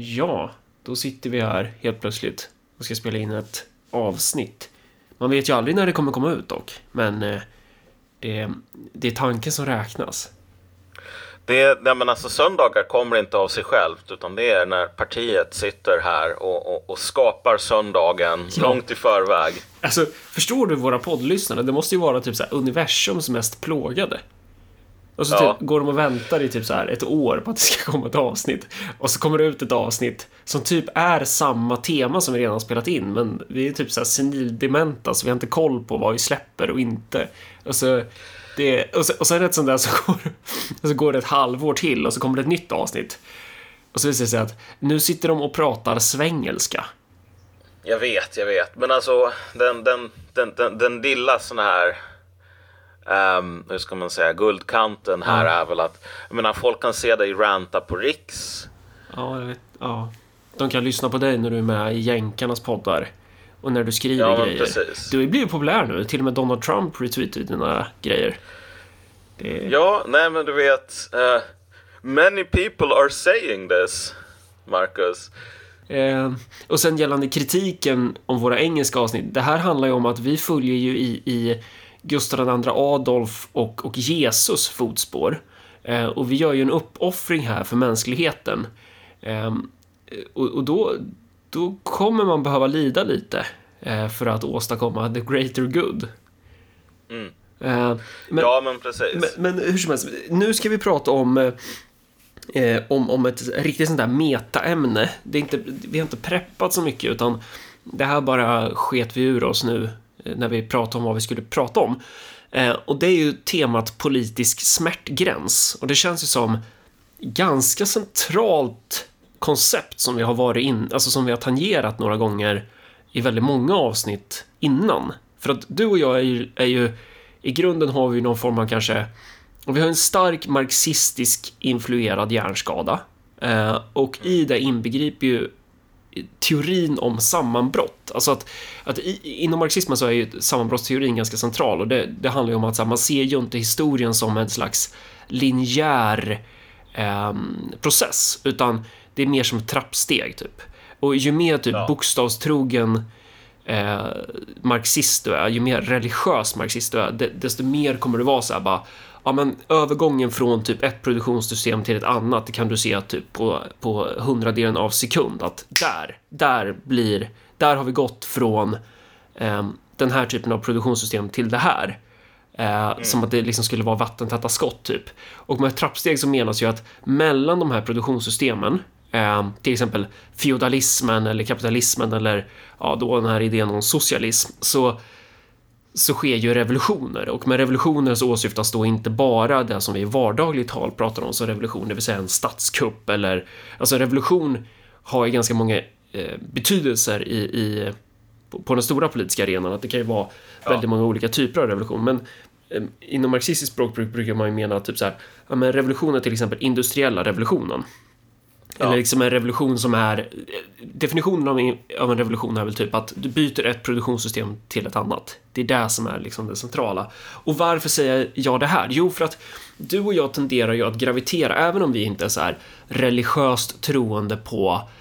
Ja, då sitter vi här helt plötsligt och ska spela in ett avsnitt. Man vet ju aldrig när det kommer komma ut dock, men eh, det, det är tanken som räknas. Det, ja, men alltså, söndagar kommer inte av sig självt utan det är när partiet sitter här och, och, och skapar söndagen Ja. långt i förväg. Alltså, förstår du våra poddlyssnare? Det måste ju vara typ så universums mest plågade. Och så Ja. typ, går de och väntar i typ så här ett år på att det ska komma ett avsnitt. Och så kommer det ut ett avsnitt som typ är samma tema som vi redan har spelat in, men vi är typ så här senildementa så vi har inte koll på vad vi släpper och inte. Och så, det, och, så, och sen ett sånt där så går, så går det ett halvår till och så kommer det ett nytt avsnitt. Och så visar det sig att nu sitter de och pratar svengelska. Jag vet, jag vet. Men alltså den, den, den, den, den lilla sån här, ehm, hur ska man säga, guldkanten här är väl att, jag menar folk kan se dig ranta på Riks. Ja, jag vet. Ja. De kan lyssna på dig när du är med i jänkarnas poddar. Och när du skriver Ja, grejer. precis. Du har ju populär nu. Till och med Donald Trump retweetar dina grejer. Det. Ja, nej men du vet, eh, many people are saying this, Marcus. Eh, och sen gällande kritiken om våra engelska avsnitt. Det här handlar ju om att vi följer ju i, i Gustav II Adolf och, och Jesus fotspår. Eh, och vi gör ju en uppoffring här för mänskligheten. Eh, och och då, då kommer man behöva lida lite eh, för att åstadkomma the greater good. Mm. Eh, men, ja, men precis. men, men hur som helst, nu ska vi prata om, eh, om, om ett riktigt sånt där metaämne. Det är inte, vi har inte preppat så mycket utan det här bara sket vi ur oss nu eh, Eh, när vi pratade om vad vi skulle prata om. Eh, och det är ju temat politisk smärtgräns. Och det känns ju som ganska centralt koncept som vi har varit in, alltså som vi har tangerat några gånger i väldigt många avsnitt innan. För att du och jag är ju, är ju i grunden har vi någon form av kanske, och vi har en stark marxistisk influerad hjärnskada. Eh, och i det inbegriper ju teorin om sammanbrott. Alltså att, att i, inom marxismen så är ju sammanbrottsteorin ganska central och det, det handlar ju om att här, man ser ju inte historien som en slags linjär ehm, process, utan det är mer som ett trappsteg typ. Och ju mer typ Ja. bokstavstrogen eh, marxist du är, ju mer religiös marxist du är, de- desto mer kommer det vara så här bara Ja, men övergången från typ ett produktionssystem till ett annat, det kan du se typ på, på hundradelen av sekund att där, där blir, där har vi gått från eh, den här typen av produktionssystem till det här. Eh, Som att det liksom skulle vara vattentäta skott typ. Och med trappsteg så menas ju att mellan de här produktionssystemen, eh, till exempel feodalismen eller kapitalismen eller ja, då den här idén om socialism, så så sker ju revolutioner. Och med revolutioner så åsyftas då inte bara det som vi i vardagligt tal pratar om som revolution, det vill säga en statskupp eller alltså revolution har ju ganska många eh, betydelser i, i på, på den stora politiska arenan, att det kan ju vara väldigt många olika typer av revolution, men eh, inom marxistiskt språkbruk brukar man ju mena typ så här, ja men revolutionen till exempel industriella revolutionen. Eller liksom en revolution som är... Definitionen av en, av en revolution är väl typ att du byter ett produktionssystem till ett annat. Det är det som är liksom det centrala. Och varför säger jag det här? Jo, för att du och jag tenderar ju att gravitera, även om vi inte är så här religiöst troende på eh,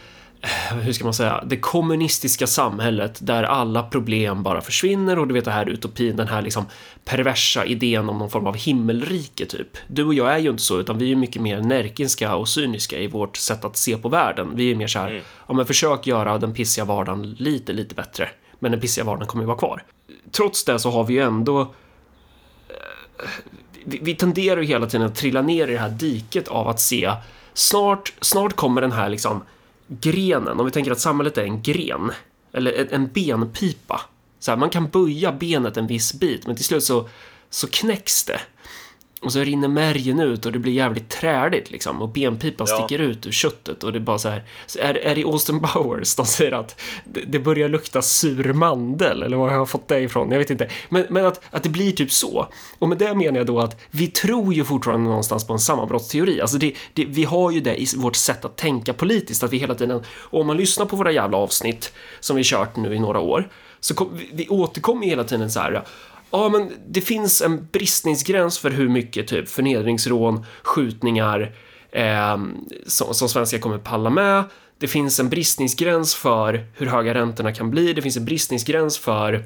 hur ska man säga, det kommunistiska samhället där alla problem bara försvinner och du vet det här utopin, den här liksom perversa idén om någon form av himmelrike typ. Du och jag är ju inte så, utan vi är ju mycket mer närkinska och cyniska i vårt sätt att se på världen. Vi är mer så här, ja men försök göra den pissiga vardagen lite, lite bättre. Men den pissiga vardagen kommer ju vara kvar. Trots det så har vi ju ändå vi, vi tenderar ju hela tiden att trilla ner i det här diket av att se snart, snart kommer den här liksom grenen, om vi tänker att samhället är en gren, eller en, benpipa. Så här, man kan böja benet en viss bit, men till slut så, så knäcks det. Och så rinner märgen ut och det blir jävligt träligt liksom och benpipan Ja. sticker ut ur köttet och det är bara så här. Så är, är det Austin Powers de säger att det, det börjar lukta sur mandel eller var har jag fått det ifrån? Jag vet inte. Men, men att, att det blir typ så. Och med det menar jag då att vi tror ju fortfarande någonstans på en sammanbrottsteori. Alltså det, det, vi har ju det i vårt sätt att tänka politiskt, att vi hela tiden, och om man lyssnar på våra jävla avsnitt som vi kört nu i några år, så kom, vi, vi återkommer hela tiden så här Ja, men det finns en bristningsgräns för hur mycket typ förnedringsrån, skjutningar eh, som, som svenskar kommer palla med. det finns en bristningsgräns för hur höga räntorna kan bli. Det finns en bristningsgräns för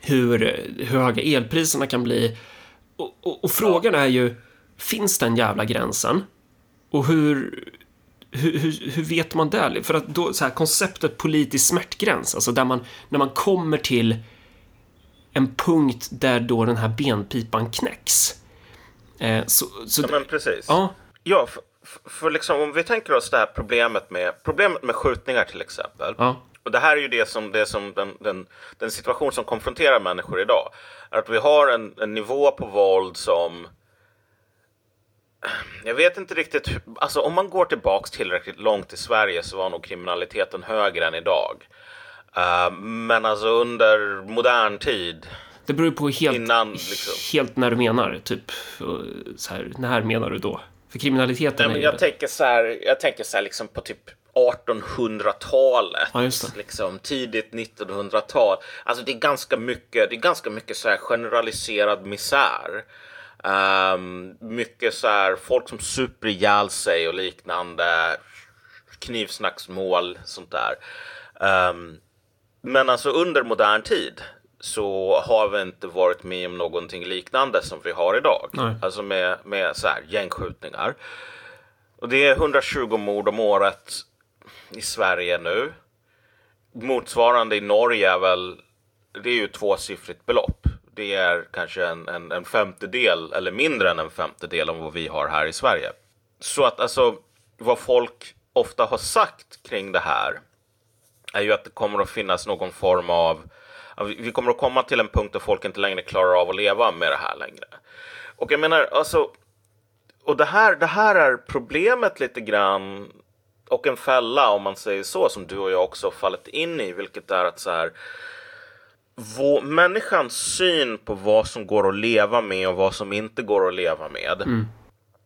hur, hur höga elpriserna kan bli. Och, och, och frågan är ju, finns den jävla gränsen? Och hur, hur, hur, hur vet man det? För att då, så här, konceptet politisk smärtgräns, alltså där man, när man kommer till en punkt där då den här benpipan knäcks. Eh, så, så, Ja, men precis. ja, Ja, för, för- liksom om vi tänker oss det här problemet med, problemet med skjutningar till exempel. ja, Och det här är ju det som, det som den, den, den situation som konfronterar människor idag. Är att vi har en, en nivå på våld som... Jag vet inte riktigt, alltså om man går tillbaks tillräckligt långt i Sverige så var nog kriminaliteten högre än idag. Eh, men alltså under modern tid, det beror ju på helt, innan liksom... helt när du menar, typ. och Så här, när menar du då? För kriminaliteten Nej, är men jag tänker så här, jag tänker så här liksom på typ 1800-talet, Ja, liksom tidigt 1900-tal. Alltså det är ganska mycket, det är ganska mycket så här generaliserad misär. Ehm, mycket så här folk som super ihjäl sig och liknande. Knivsnacksmål, sånt där. Ehm, men alltså under modern tid så har vi inte varit med om någonting liknande som vi har idag. Nej. Alltså med, med så här gängskjutningar. Och det är 120 mord om året i Sverige nu. Motsvarande i Norge är väl, det är ju tvåsiffrigt belopp. Det är kanske en, en, en femtedel eller mindre än en femtedel av vad vi har här i Sverige. Så att alltså vad folk ofta har sagt kring det här är ju att det kommer att finnas någon form av vi kommer att komma till en punkt där folk inte längre klarar av att leva med det här längre. Och jag menar, alltså, och det här, det här är problemet lite grann och en fälla om man säger så som du och jag också har fallit in i, vilket är att så här vår, människans syn på vad som går att leva med och vad som inte går att leva med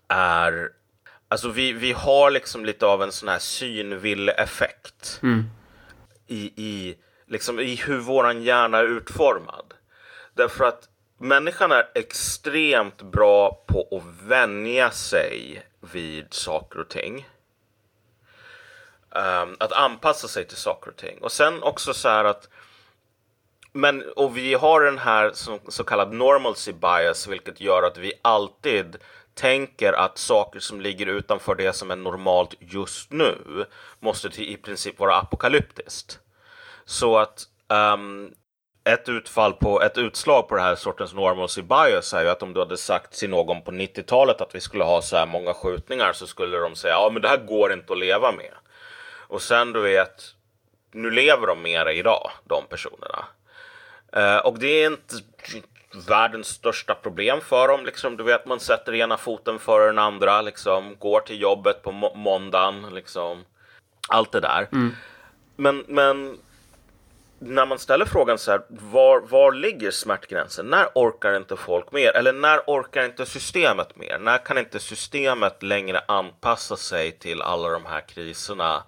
är Alltså vi, vi har liksom lite av en sån här synville-effekt i, i, liksom i hur våran hjärna är utformad. Därför att människan är extremt bra på att vänja sig vid saker och ting. Um, att anpassa sig till saker och ting. Och sen också så här att men, och vi har den här så, så kallad normalcy bias, vilket gör att vi alltid tänker att saker som ligger utanför det som är normalt just nu måste till, i princip vara apokalyptiskt. Så att um, ett utfall på, ett utslag på det här sortens normalcy bias är ju att om du hade sagt till någon på 90-talet att vi skulle ha så här många skjutningar så skulle de säga ja men det här går inte att leva med. Och sen du vet, nu lever de med det idag, de personerna. Uh, och det är inte världens största problem för dem. Liksom, du vet, man sätter ena foten före den andra, liksom, går till jobbet på må- måndagen, liksom. Allt det där. Men, men när man ställer frågan så här, var, var ligger smärtgränsen? När orkar inte folk mer? Eller när orkar inte systemet mer? När kan inte systemet längre anpassa sig till alla de här kriserna?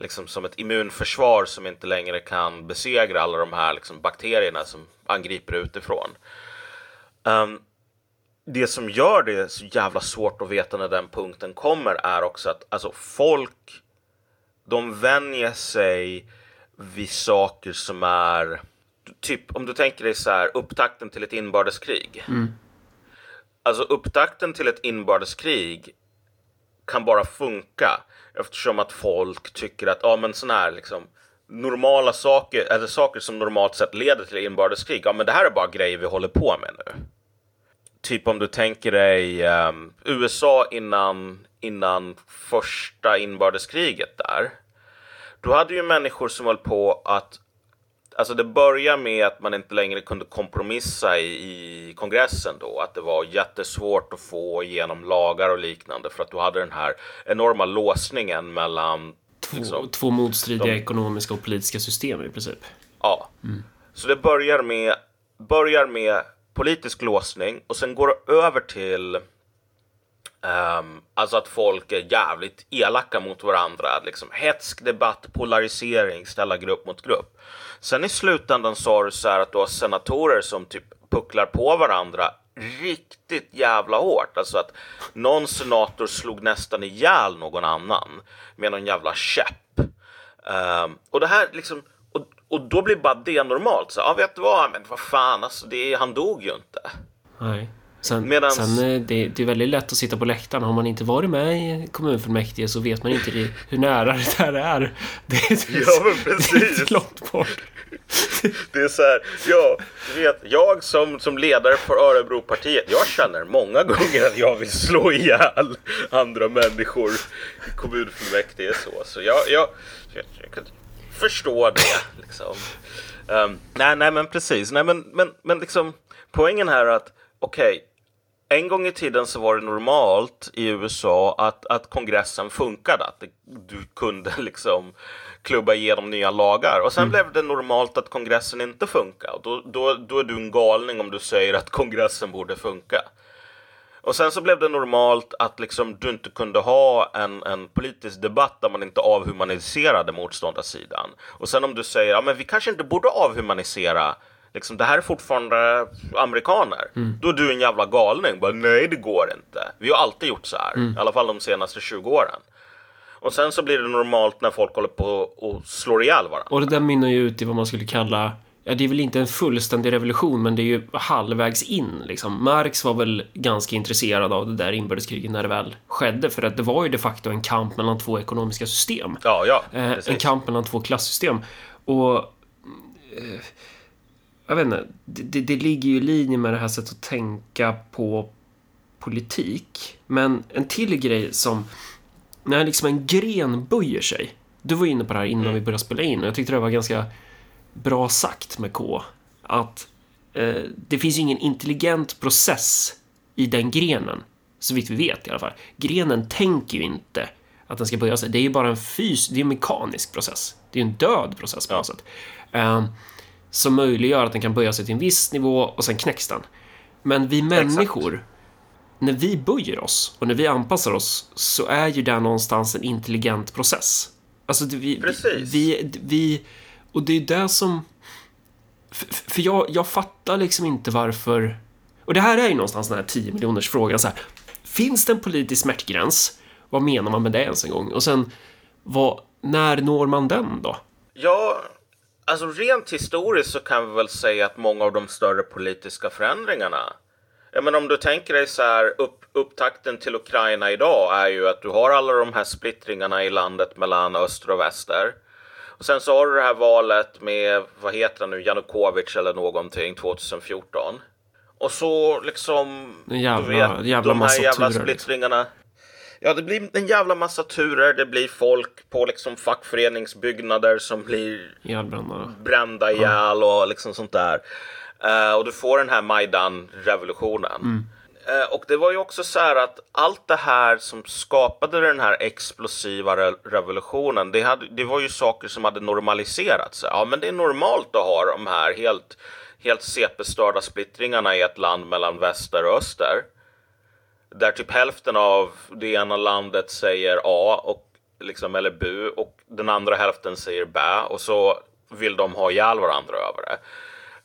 Liksom som ett immunförsvar som inte längre kan besegra alla de här liksom, bakterierna som angriper utifrån. Ehm, det som gör det så jävla svårt att veta när den punkten kommer är också att alltså, folk de vänjer sig vid saker som är typ om du tänker dig så här upptakten till ett inbördeskrig. Alltså upptakten till ett inbördeskrig kan bara funka eftersom att folk tycker att ja men sån här liksom normala saker eller saker som normalt sett leder till inbördeskrig. Ja men det här är bara grejer vi håller på med nu. Typ om du tänker dig um, USA innan, innan första inbördeskriget där. Då hade ju människor som höll på att Alltså det börjar med att man inte längre kunde kompromissa i, i kongressen då. Att det var jättesvårt att få igenom lagar och liknande för att du hade den här enorma låsningen mellan Två, liksom, två motstridiga de- ekonomiska och politiska system i princip. Ja. Så det börjar med, börjar med politisk låsning och sen går det över till ehm, alltså att folk är jävligt elaka mot varandra. Liksom hetsk debatt, polarisering, ställa grupp mot grupp. Sen i slutändan så har du så här att du har senatorer som typ pucklar på varandra riktigt jävla hårt. Alltså att någon senator slog nästan ihjäl någon annan med någon jävla käpp. Um, och det här liksom, och, och då blir bara det normalt. Så, ja, vet du vad, men vad fan, alltså, det, han dog ju inte. Nej. Sen, Medans- sen eh, det, det är väldigt lätt att sitta på läktaren. Har man inte varit med i kommunfullmäktige så vet man inte det, hur nära det där är. Det, är- Ja, men Det är precis. långt bort. Det är så här, ja, du vet, jag som, som ledare för Örebropartiet, jag känner många gånger att jag vill slå ihjäl andra människor i kommunfullmäktige så. Så jag, jag, jag, jag kan förstå det liksom. Ehm, nej, nej, men precis. Nej, men, men, men liksom, poängen här är att, okej, en gång i tiden så var det normalt i USA att, att kongressen funkade, att det, du kunde liksom klubba igenom nya lagar. Och sen blev det normalt att kongressen inte funkar. Och då, då, då är du en galning om du säger att kongressen borde funka. Och sen så blev det normalt att liksom du inte kunde ha en, en politisk debatt där man inte avhumaniserade motståndarsidan. Och sen om du säger, ja men vi kanske inte borde avhumanisera Liksom, det här är fortfarande amerikaner. Då är du en jävla galning. Bara, Nej, det går inte. Vi har alltid gjort så här. I alla fall de senaste 20 åren. Och sen så blir det normalt när folk håller på och slår ihjäl varandra. Och det där mynnar ju ut i vad man skulle kalla Ja, det är väl inte en fullständig revolution, men det är ju halvvägs in. Liksom. Marx var väl ganska intresserad av det där inbördeskriget när det väl skedde, för att det var ju de facto en kamp mellan två ekonomiska system. Ja, ja, Eh, en kamp mellan två klassystem. Och... Eh, jag vet inte, det, det, det ligger ju i linje med det här sättet att tänka på politik. Men en till grej som... När liksom en gren böjer sig. Du var inne på det här innan vi började spela in och jag tyckte det var ganska bra sagt med K. Att eh, det finns ingen intelligent process i den grenen. Så vitt vi vet i alla fall. Grenen tänker ju inte att den ska böja sig. Det är ju bara en fys, det är en mekanisk process. Det är en död process på något sätt. Eh, som möjliggör att den kan böja sig till en viss nivå och sen knäcks den. Men vi människor, när vi böjer oss och när vi anpassar oss så är ju det någonstans en intelligent process. Alltså, vi, Precis. vi, vi, och det är det som... För, för jag, jag fattar liksom inte varför... Och det här är ju någonstans den här 10 miljoners frågan så här. Finns det en politisk smärtgräns? Vad menar man med det ens en gång? Och sen, vad, när når man den då? Ja, alltså rent historiskt så kan vi väl säga att många av de större politiska förändringarna jag menar om du tänker dig så här upp, upptakten till Ukraina idag är ju att du har alla de här splittringarna i landet mellan öster och väster. Och sen så har du det här valet med, vad heter han nu, Janukovic eller någonting 2014. Och så liksom, En jävla- du vet, jävla de här jävla turer, liksom. splittringarna. Ja, det blir en jävla massa turer. Det blir folk på liksom fackföreningsbyggnader som blir brända ihjäl och liksom sånt där. Eh, och du får den här Majdan-revolutionen. Eh, och det var ju också så här att allt det här som skapade den här explosiva re- revolutionen, det, hade, det var ju saker som hade normaliserats. Ja, men det är normalt att ha de här helt, helt CP-störda splittringarna i ett land mellan väster och öster. Där typ hälften av det ena landet säger A och liksom, eller bu och den andra hälften säger bä och så vill de ha ihjäl varandra över det.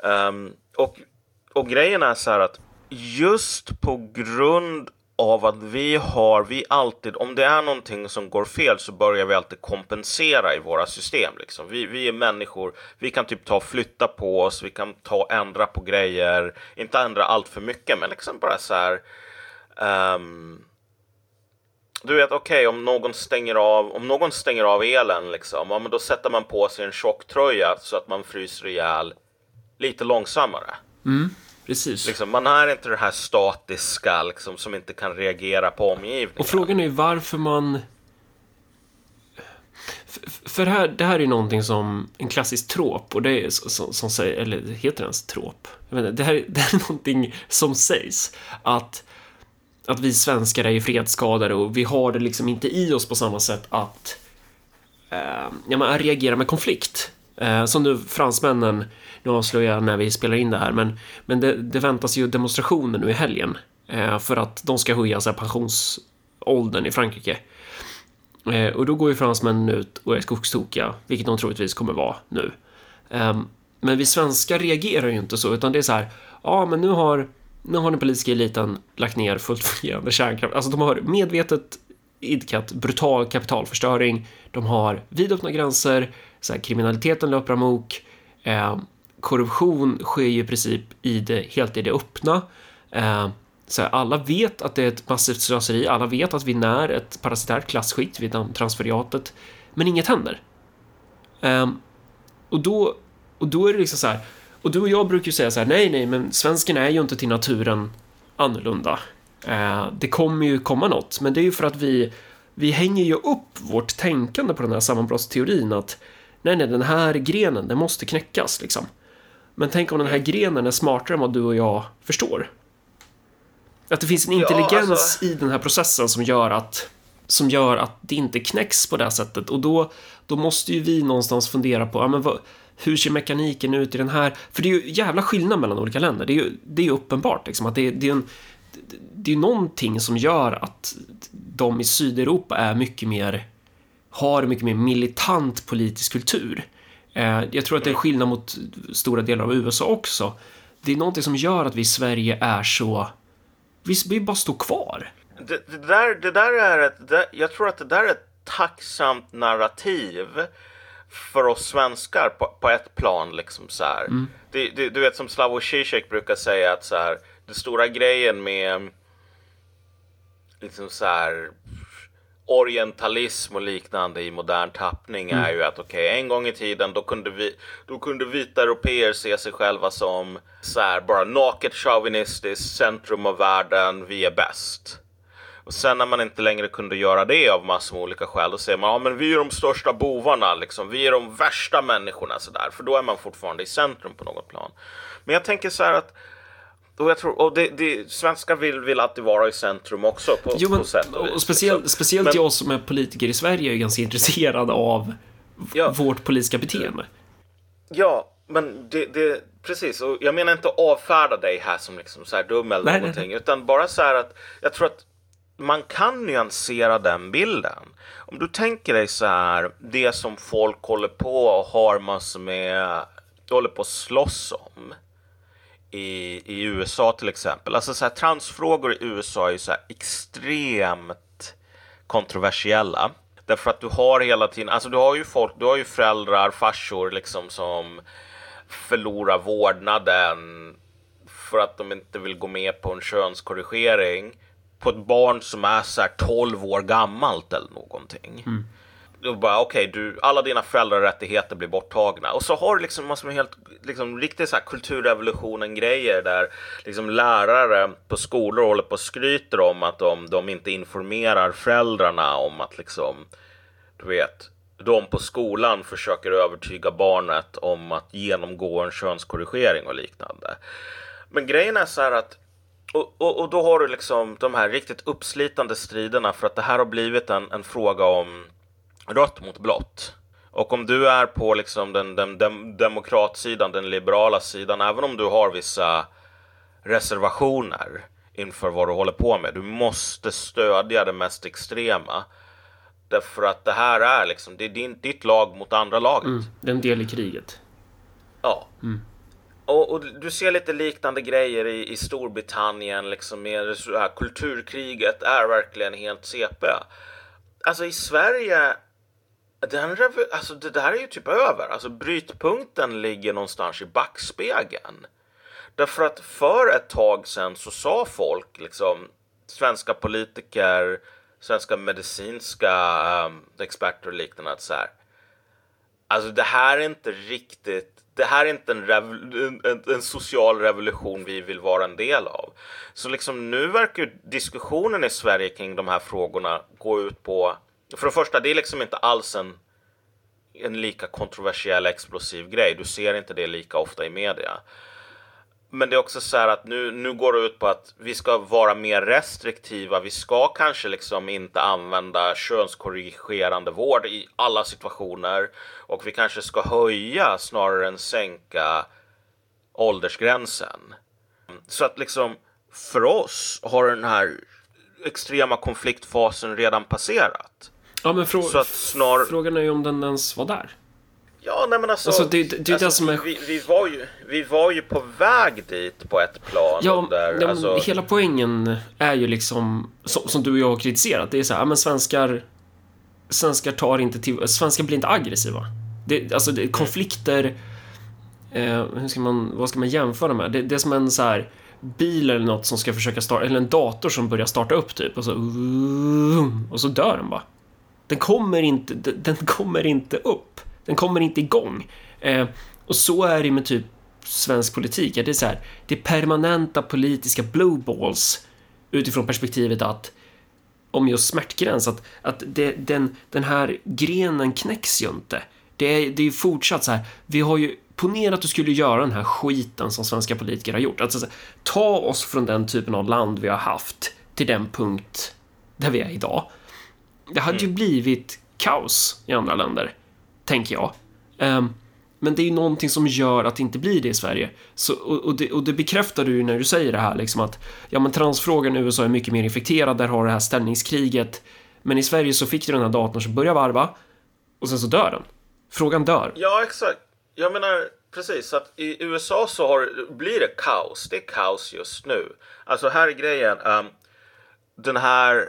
Um, och, och grejen är så här att just på grund av att vi har, vi alltid, om det är någonting som går fel så börjar vi alltid kompensera i våra system. Liksom. Vi, vi är människor, vi kan typ ta och flytta på oss, vi kan ta och ändra på grejer, inte ändra allt för mycket, men liksom bara så här ehm, du vet, okej, om någon stänger av, om någon stänger av elen liksom, ja, men då sätter man på sig en tjocktröja så att man fryser ihjäl lite långsammare. Precis. Liksom, man är inte det här statiska liksom, som inte kan reagera på omgivningen. Och frågan är varför man... För här, det här är ju någonting som en klassisk trop och det är som, som säger, eller heter det ens trop? Jag vet inte, det, här, det här är någonting som sägs att att vi svenskar är ju fredsskadade och vi har det liksom inte i oss på samma sätt att eh, ja, man reagerar med konflikt. Eh, som nu fransmännen, nu avslöjar jag när vi spelar in det här, men, men det, det väntas ju demonstrationer nu i helgen eh, för att de ska höja så här, pensionsåldern i Frankrike. Eh, och då går ju fransmännen ut och är skogstokiga, vilket de troligtvis kommer vara nu. Eh, men vi svenskar reagerar ju inte så, utan det är så här, ja men nu har nu har den politiska eliten lagt ner fullt fungerande kärnkraft. Alltså de har medvetet idkat brutal kapitalförstöring. De har vidöppna gränser, så här, kriminaliteten löper amok, eh, korruption sker ju i princip i det, helt i det öppna. Eh, så här, alla vet att det är ett massivt slöseri, alla vet att vi när ett parasitärt klasskikt vid namn transferiatet, men inget händer. Eh, och, då, och då är det liksom så här, och du och jag brukar ju säga så här, nej, nej, men svensken är ju inte till naturen annorlunda. Eh, det kommer ju komma något, men det är ju för att vi, vi hänger ju upp vårt tänkande på den här sammanbrottsteorin att nej, nej, den här grenen, den måste knäckas liksom. Men tänk om den här grenen är smartare än vad du och jag förstår. Att det finns en intelligens ja, alltså... i den här processen som gör att som gör att det inte knäcks på det här sättet och då, då måste ju vi någonstans fundera på, ja men vad, hur ser mekaniken ut i den här? För det är ju jävla skillnad mellan olika länder. Det är ju, det är ju uppenbart liksom att det, det är en det är någonting som gör att de i Sydeuropa är mycket mer har mycket mer militant politisk kultur. Eh, jag tror att det är skillnad mot stora delar av USA också. Det är någonting som gör att vi i Sverige är så... Vi, bara står kvar. Det, det, där, det där är ett... Det, jag tror att det där är ett tacksamt narrativ för oss svenskar på, på ett plan. Liksom så mm. det, det, du vet som Slavoj Zizek brukar säga att så här, den stora grejen med liksom så här orientalism och liknande i modern tappning mm. är ju att okej, okay, en gång i tiden då kunde, vi, då kunde vita europeer se sig själva som så här, bara naket chauvinistiskt centrum av världen, vi är bäst. Och sen när man inte längre kunde göra det av massor med olika skäl, då säger man ja men vi är de största bovarna, liksom. vi är de värsta människorna sådär, för då är man fortfarande i centrum på något plan. Men jag tänker så här att och jag tror, och det, det, svenskar vill, vill alltid vara i centrum också på, jo, men, på sätt och, och speciellt, liksom. speciellt men, jag som är politiker i Sverige är ganska intresserad av ja, vårt politiska beteende. Ja, men det, det, precis, och jag menar inte att avfärda dig här som liksom så här dum eller nej, någonting, nej. utan bara så här att jag tror att man kan nyansera den bilden. Om du tänker dig så här, det som folk håller på och har massor med, håller på att slåss om i, i USA till exempel. Alltså så här, transfrågor i USA är ju så här extremt kontroversiella. Därför att du har hela tiden, alltså du har ju folk, du har ju föräldrar, farsor liksom som förlorar vårdnaden för att de inte vill gå med på en könskorrigering på ett barn som är så här 12 år gammalt eller någonting. Mm då bara okej, okay, alla dina föräldrarättigheter blir borttagna. Och så har du liksom massor med helt, liksom riktigt så här kulturrevolutionen grejer där liksom lärare på skolor håller på och skryter om att de, de inte informerar föräldrarna om att liksom, du vet, de på skolan försöker övertyga barnet om att genomgå en könskorrigering och liknande. Men grejen är så här att och, och, och, då har du liksom de här riktigt uppslitande striderna för att det här har blivit en, en fråga om rött mot blått. Och om du är på liksom den, den, den demokratsidan, den liberala sidan, även om du har vissa reservationer inför vad du håller på med, du måste stödja det mest extrema. Därför att det här är liksom, det är din, ditt lag mot andra laget. Mm, det är en del i kriget. Ja. Mm. Och, och, du ser lite liknande grejer i, i Storbritannien, liksom med det här kulturkriget är verkligen helt CP. Alltså i Sverige den alltså det där är ju typ över. Alltså brytpunkten ligger någonstans i backspegeln. Därför att för ett tag sedan så sa folk, liksom svenska politiker, svenska medicinska um, experter och liknande att så här. Alltså det här är inte riktigt det här är inte en, en, en, social revolution vi vill vara en del av. Så liksom nu verkar diskussionen i Sverige kring de här frågorna gå ut på för det första, det är liksom inte alls en, en lika kontroversiell explosiv grej. Du ser inte det lika ofta i media. Men det är också så här att nu, nu går det ut på att vi ska vara mer restriktiva. Vi ska kanske liksom inte använda könskorrigerande vård i alla situationer. Och vi kanske ska höja snarare än sänka åldersgränsen. Så att liksom för oss har den här extrema konfliktfasen redan passerat. Ja, men frå snar... frågan är ju om den ens var där. Ja, nej men alltså. Alltså, det- det- det alltså, som är- vi, vi, var ju, vi var ju på väg dit på ett plan. Ja, under, ja, men alltså, hela poängen är ju liksom, som, som du och jag har kritiserat, det är så här, men svenskar, svenskar tar inte till, svenskar blir inte aggressiva. Det, alltså det, konflikter, eh, hur ska man, vad ska man jämföra med? Det, det är som en så här bil eller något som ska försöka starta, eller en dator som börjar starta upp typ och så, och så dör den bara. Den kommer inte, den kommer inte upp. Den kommer inte igång. Eh, och så är det med typ svensk politik. Ja, det är så här, det är permanenta politiska blue balls utifrån perspektivet att om just smärtgräns, att, att det, den, den här grenen knäcks ju inte. Det är, det är fortsatt så här, vi har ju Ponera att du skulle göra den här skiten som svenska politiker har gjort. Alltså, ta oss från den typen av land vi har haft till den punkt där vi är idag. Det hade ju blivit kaos i andra länder, tänker jag. Um, men det är ju någonting som gör att det inte blir det i Sverige. Så, och, och, det, och det bekräftar du ju när du säger det här, liksom att ja, men transfrågan i USA är mycket mer infekterad, där har du det här ställningskriget. Men i Sverige så fick du den här datorn som börjar varva och sen så dör den. Frågan dör. Ja, exakt. Jag menar, precis. Att I USA så har, blir det kaos. Det är kaos just nu. Alltså här är grejen. Um, den här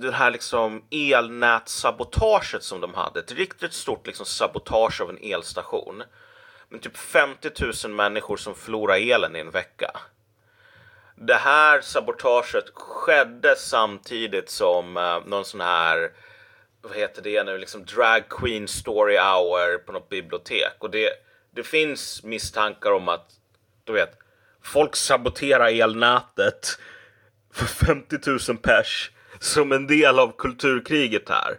det här liksom elnätsabotaget som de hade. Ett riktigt stort liksom sabotage av en elstation. Med typ 50 000 människor som förlorar elen i en vecka. Det här sabotaget skedde samtidigt som eh, någon sån här vad heter det nu, liksom drag queen story hour på något bibliotek. Och det, det finns misstankar om att, du vet, folk saboterar elnätet för 50 000 pers som en del av kulturkriget här.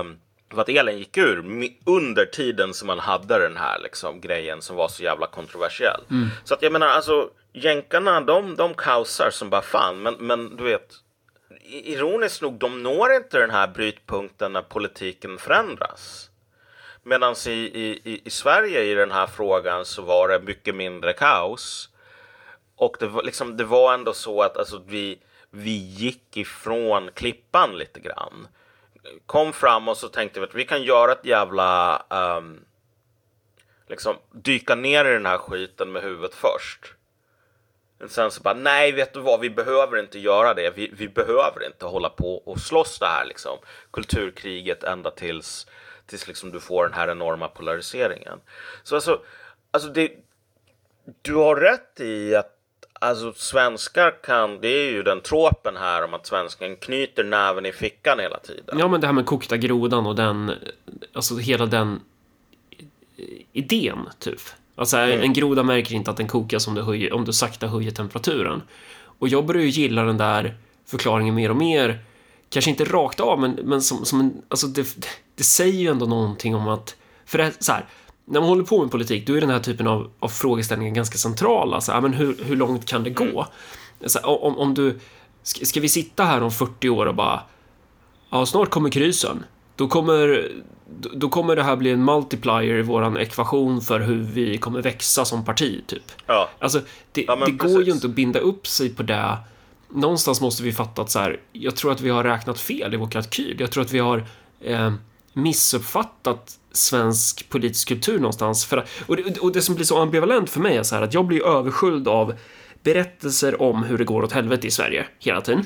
Um, för att elen gick ur under tiden som man hade den här liksom, grejen som var så jävla kontroversiell. Så att jag menar, alltså jänkarna de, de kaosar som bara fan, men, men du vet, ironiskt nog, de når inte den här brytpunkten när politiken förändras. Medan i, i, i- i Sverige i den här frågan så var det mycket mindre kaos. Och det var, liksom, det var ändå så att alltså, vi, vi gick ifrån klippan lite grann. Kom fram och så tänkte vi att vi kan göra ett jävla... Um, liksom dyka ner i den här skiten med huvudet först. Men sen så bara, nej vet du vad, vi behöver inte göra det. Vi, vi behöver inte hålla på och slåss det här liksom. Kulturkriget ända tills, tills liksom du får den här enorma polariseringen. Så alltså, alltså det, du har rätt i att alltså svenskar kan, det är ju den tropen här om att svensken knyter näven i fickan hela tiden. Ja, men det här med kokta grodan och den, alltså hela den idén, typ. Alltså, en groda märker inte att den kokas om du, höjer, om du sakta höjer temperaturen. Och jag börjar ju gilla den där förklaringen mer och mer. Kanske inte rakt av, men, men som, som en, alltså det, det säger ju ändå någonting om att, för det så här, när man håller på med politik, då är den här typen av, av frågeställningar ganska centrala. Så men hur, hur långt kan det gå? Så här, om, om du, ska, ska vi sitta här om 40 år och bara, ja, snart kommer krysen. Då kommer, då- kommer det här bli en multiplier i våran ekvation för hur vi kommer växa som parti, typ. Ja. Alltså, det, Ja, det går ju inte att binda upp sig på det. Någonstans måste vi fatta att så här, jag tror att vi har räknat fel i vår kalkyl. Jag tror att vi har eh, missuppfattat svensk politisk kultur någonstans. För, och, det, och det som blir så ambivalent för mig är så här att jag blir översköljd av berättelser om hur det går åt helvete i Sverige hela tiden.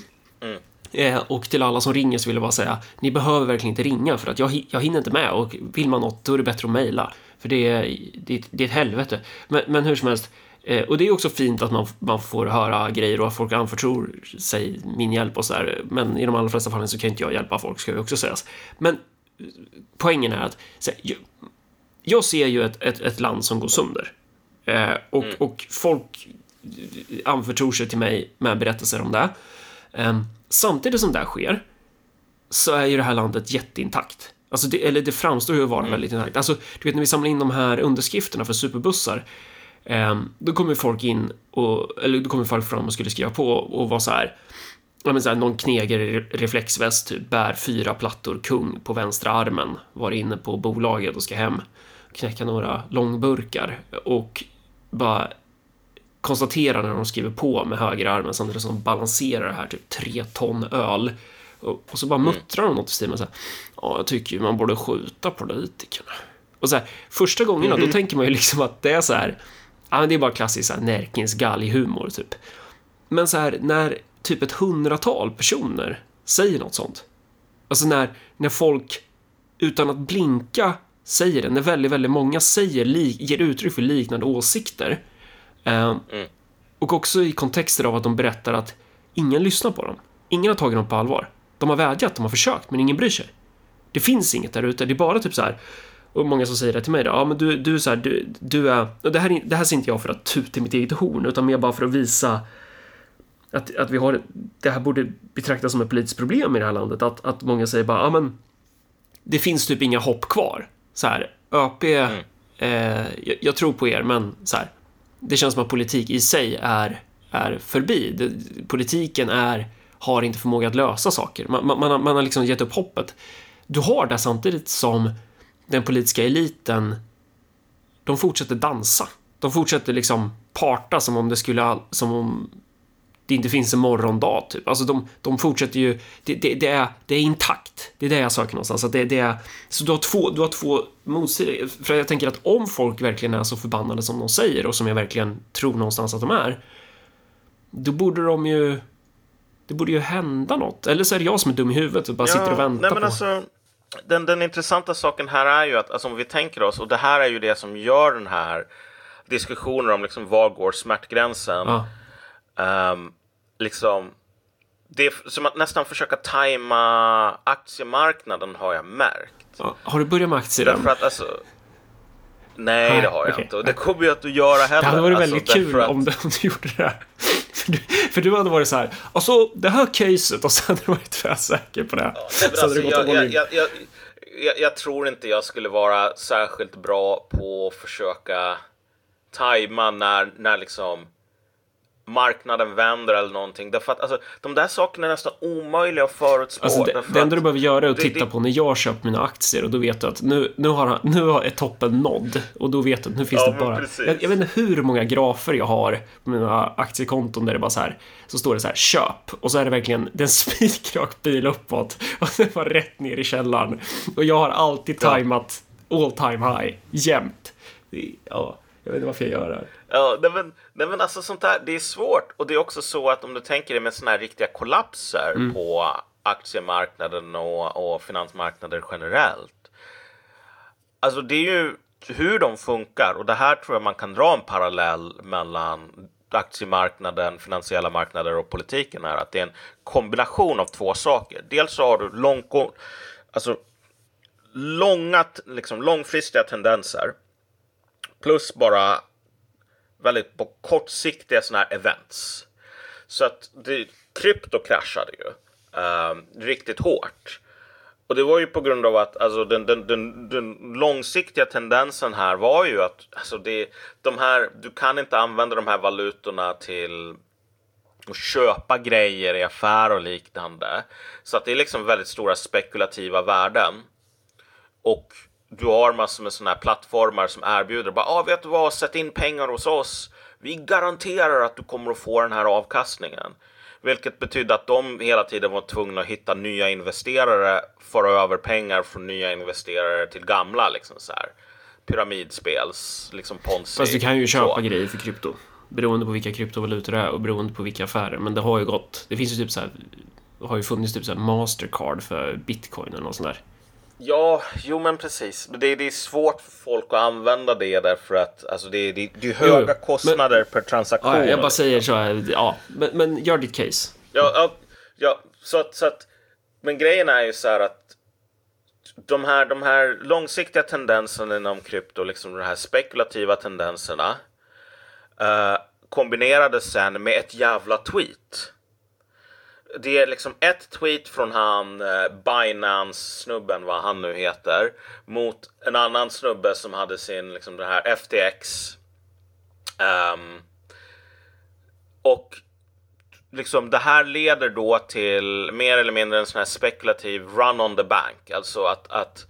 Eh, och till alla som ringer så vill jag bara säga, ni behöver verkligen inte ringa för att jag, jag hinner inte med och vill man något då är det bättre att mejla. För det är, det, det är ett helvete. Men, men hur som helst, eh, och det är också fint att man, man får höra grejer och att folk anförtror sig min hjälp och sådär. Men i de allra flesta fallen så kan inte jag hjälpa folk, ska ju också sägas. Men poängen är att här, jag, ser ju ett, ett, ett land som går sönder. Eh, och, och folk anförtror sig till mig med berättelser om det. Eh, samtidigt som det sker så är ju det här landet jätteintakt. Alltså det, eller det framstår ju att vara väldigt intakt. Alltså, du vet när vi samlar in de här underskrifterna för superbussar. Eh, då kommer folk in och, eller då kommer folk fram och skulle skriva på och vara så här. Ja, men så här, någon kneger i reflexväst typ bär fyra plattor kung på vänstra armen, var inne på bolaget och ska hem, knäcka några långburkar och bara konstatera när de skriver på med högerarmen samtidigt som de balanserar det här typ tre ton öl. Och, och så bara muttrar de något i stil med så här, ja, jag tycker ju man borde skjuta politikerna. Och så här, första gångerna, då tänker man ju liksom att det är så här, ja men det är bara klassisk Närkins galghumor typ. Men så här, när typ ett hundratal personer säger något sånt. Alltså när, när folk utan att blinka säger det, när väldigt, väldigt många säger, ger uttryck för liknande åsikter. Eh, Och också i kontexter av att de berättar att ingen lyssnar på dem. Ingen har tagit dem på allvar. De har vädjat, de har försökt, men ingen bryr sig. Det finns inget där ute. Det är bara typ så här. Och många som säger det till mig då. Ja, men du, du är så här, du, du är... Och det här, är- det här säger inte jag för att tuta i mitt eget horn, utan mer bara för att visa att, att vi har... Det här borde betraktas som ett politiskt problem i det här landet. Att, att många säger bara, ja men... Det finns typ inga hopp kvar. Så här, ÖP... Eh, jag, jag tror på er, men så här. Det känns som att politik i sig är, är förbi. Det, politiken är, har inte förmåga att lösa saker. Man, man, man, har, man har liksom gett upp hoppet. Du har det samtidigt som den politiska eliten de fortsätter dansa. De fortsätter liksom parta som om det skulle som om det inte finns en morgondag typ. Alltså de, de fortsätter ju, det, det, det, är, det är intakt. Det är det jag söker någonstans. Att det, det är, så du har två, du har två. För jag tänker att om folk verkligen är så förbannade som de säger och som jag verkligen tror någonstans att de är. Då borde de ju, det borde ju hända något. Eller så är det jag som är dum i huvudet och bara sitter och väntar nej, men på... alltså, den, den intressanta saken här är ju att alltså, om vi tänker oss, och det här är ju det som gör den här diskussionen om liksom, var går smärtgränsen. Ja. Ehm, liksom, det är som att nästan försöka tajma aktiemarknaden har jag märkt. Ja, Har du börjat med aktier? Därför att alltså, nej, Nej, det har jag okej. inte. Och det kommer ju inte att göra heller. Det hade varit alltså, väldigt kul att- om, du, om du gjorde det. För du, för du hade varit så här, alltså det här caset och sen hade du varit tvärsäker på det. Nej, så hade alltså, jag, jag, jag, jag, jag, jag tror inte jag skulle vara särskilt bra på att försöka tajma när, när liksom marknaden vänder eller någonting. Därför att alltså, de där sakerna är nästan omöjliga att förutspå. Alltså det, det enda du behöver göra är att det- titta det- på när jag köpt mina aktier och då vet du att nu, nu, har, nu har är toppen nådd och då vet du att nu finns Ja, det bara... Jag, jag vet inte hur många grafer jag har på mina aktiekonton där det bara så här, så står det så här köp och så är det verkligen den spikrak bil uppåt och sen bara rätt ner i källaren. Och jag har alltid Ja. tajmat all time high, jämt. Det- Ja, jag vet inte varför jag gör det här. Ja, nej men, nej men alltså sånt där, det är svårt. Och det är också så att om du tänker dig med såna här riktiga kollapser Mm. på aktiemarknaden och, och finansmarknader generellt. Alltså det är ju hur de funkar och det här tror jag man kan dra en parallell mellan aktiemarknaden, finansiella marknader och politiken är att det är en kombination av två saker. Dels så har du långgå, alltså långa, liksom långfristiga tendenser plus bara väldigt på kortsiktiga sådana här events. Så att det, krypto kraschade ju eh, riktigt hårt. Och det var ju på grund av att alltså, den, den, den, den långsiktiga tendensen här var ju att alltså, det, de här, du kan inte använda de här valutorna till att köpa grejer i affär och liknande. Så att det är liksom väldigt stora spekulativa värden. Och du har massor med sådana här plattformar som erbjuder bara, ah, vet du vad, sätt in pengar hos oss. Vi garanterar att du kommer att få den här avkastningen. Vilket betydde att de hela tiden var tvungna att hitta nya investerare, föra över pengar från nya investerare till gamla liksom så här pyramidspels, liksom ponzi. Fast du kan ju köpa så. grejer för krypto. Beroende på vilka kryptovalutor det är och beroende på vilka affärer. Men det har ju gått. Det finns ju typ så här. Har ju funnits typ så här Mastercard för bitcoin eller något sånt där. Ja, jo men precis. Men det, det är svårt för folk att använda det därför att alltså, det, det, det är Jo, höga men- kostnader per transaktion. Ja, jag bara säger så här. Ja, men, men gör ditt case. Ja, ja, ja så, att, så att, men grejen är ju så här att de här, de här långsiktiga tendenserna inom krypto, liksom de här spekulativa tendenserna eh, kombinerades sen med ett jävla tweet. Det är liksom ett tweet från han eh, Binance-snubben, vad han nu heter, mot en annan snubbe som hade sin, liksom den här FTX. Um, ehm, och liksom det här leder då till mer eller mindre en sån här spekulativ run on the bank. Alltså att, att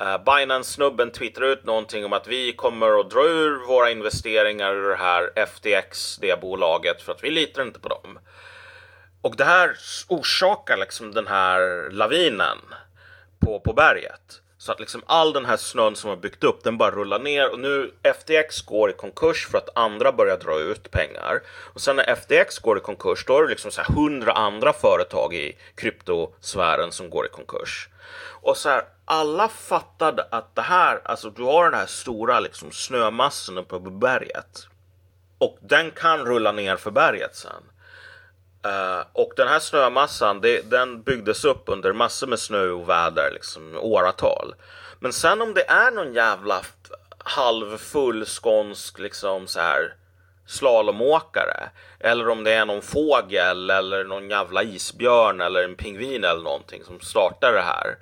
uh, Binance-snubben twittrar ut någonting om att vi kommer att dra ur våra investeringar ur det här FTX, det bolaget, för att vi litar inte på dem. Och det här orsakar liksom den här lavinen på, på berget. Så att liksom all den här snön som har byggt upp, den bara rullar ner och nu FTX går i konkurs för att andra börjar dra ut pengar. Och sen när FTX går i konkurs, då är det liksom så här hundra andra företag i kryptosfären som går i konkurs. Och så här, alla fattade att det här, alltså du har den här stora liksom snömassan uppe på berget. Och den kan rulla ner för berget sen. Uh, och den här snömassan, det, den byggdes upp under massor med snö och väder, liksom åratal. Men sen om det är någon jävla halvfull skånsk liksom så här slalomåkare eller om det är någon fågel eller någon jävla isbjörn eller en pingvin eller någonting som startar det här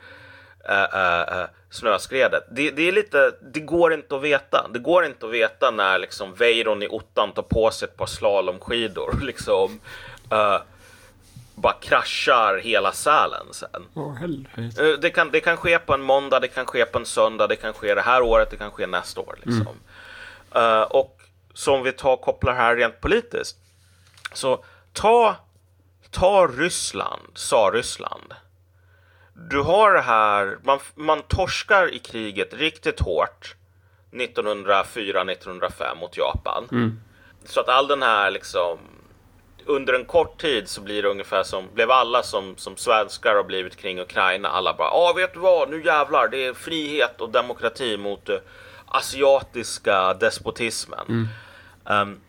uh, uh, snöskredet. Det, det, är lite, det går inte att veta. Det går inte att veta när liksom Weiron i ottan tar på sig ett par slalomskidor liksom uh, bara kraschar hela Sälen sen. Uh, det, kan, det kan ske på en måndag, det kan ske på en söndag, det kan ske det här året, det kan ske nästa år. Liksom. Mm. Uh, och som vi tar kopplar här rent politiskt. Så ta, ta Ryssland, sa Ryssland. Du har det här, man, man torskar i kriget riktigt hårt 1904-1905 mot Japan. Mm. Så att all den här liksom under en kort tid så blir det ungefär som, blev alla som, som svenskar har blivit kring Ukraina, alla bara, ja vet du vad, nu jävlar, det är frihet och demokrati mot uh, asiatiska despotismen. Mm. Um,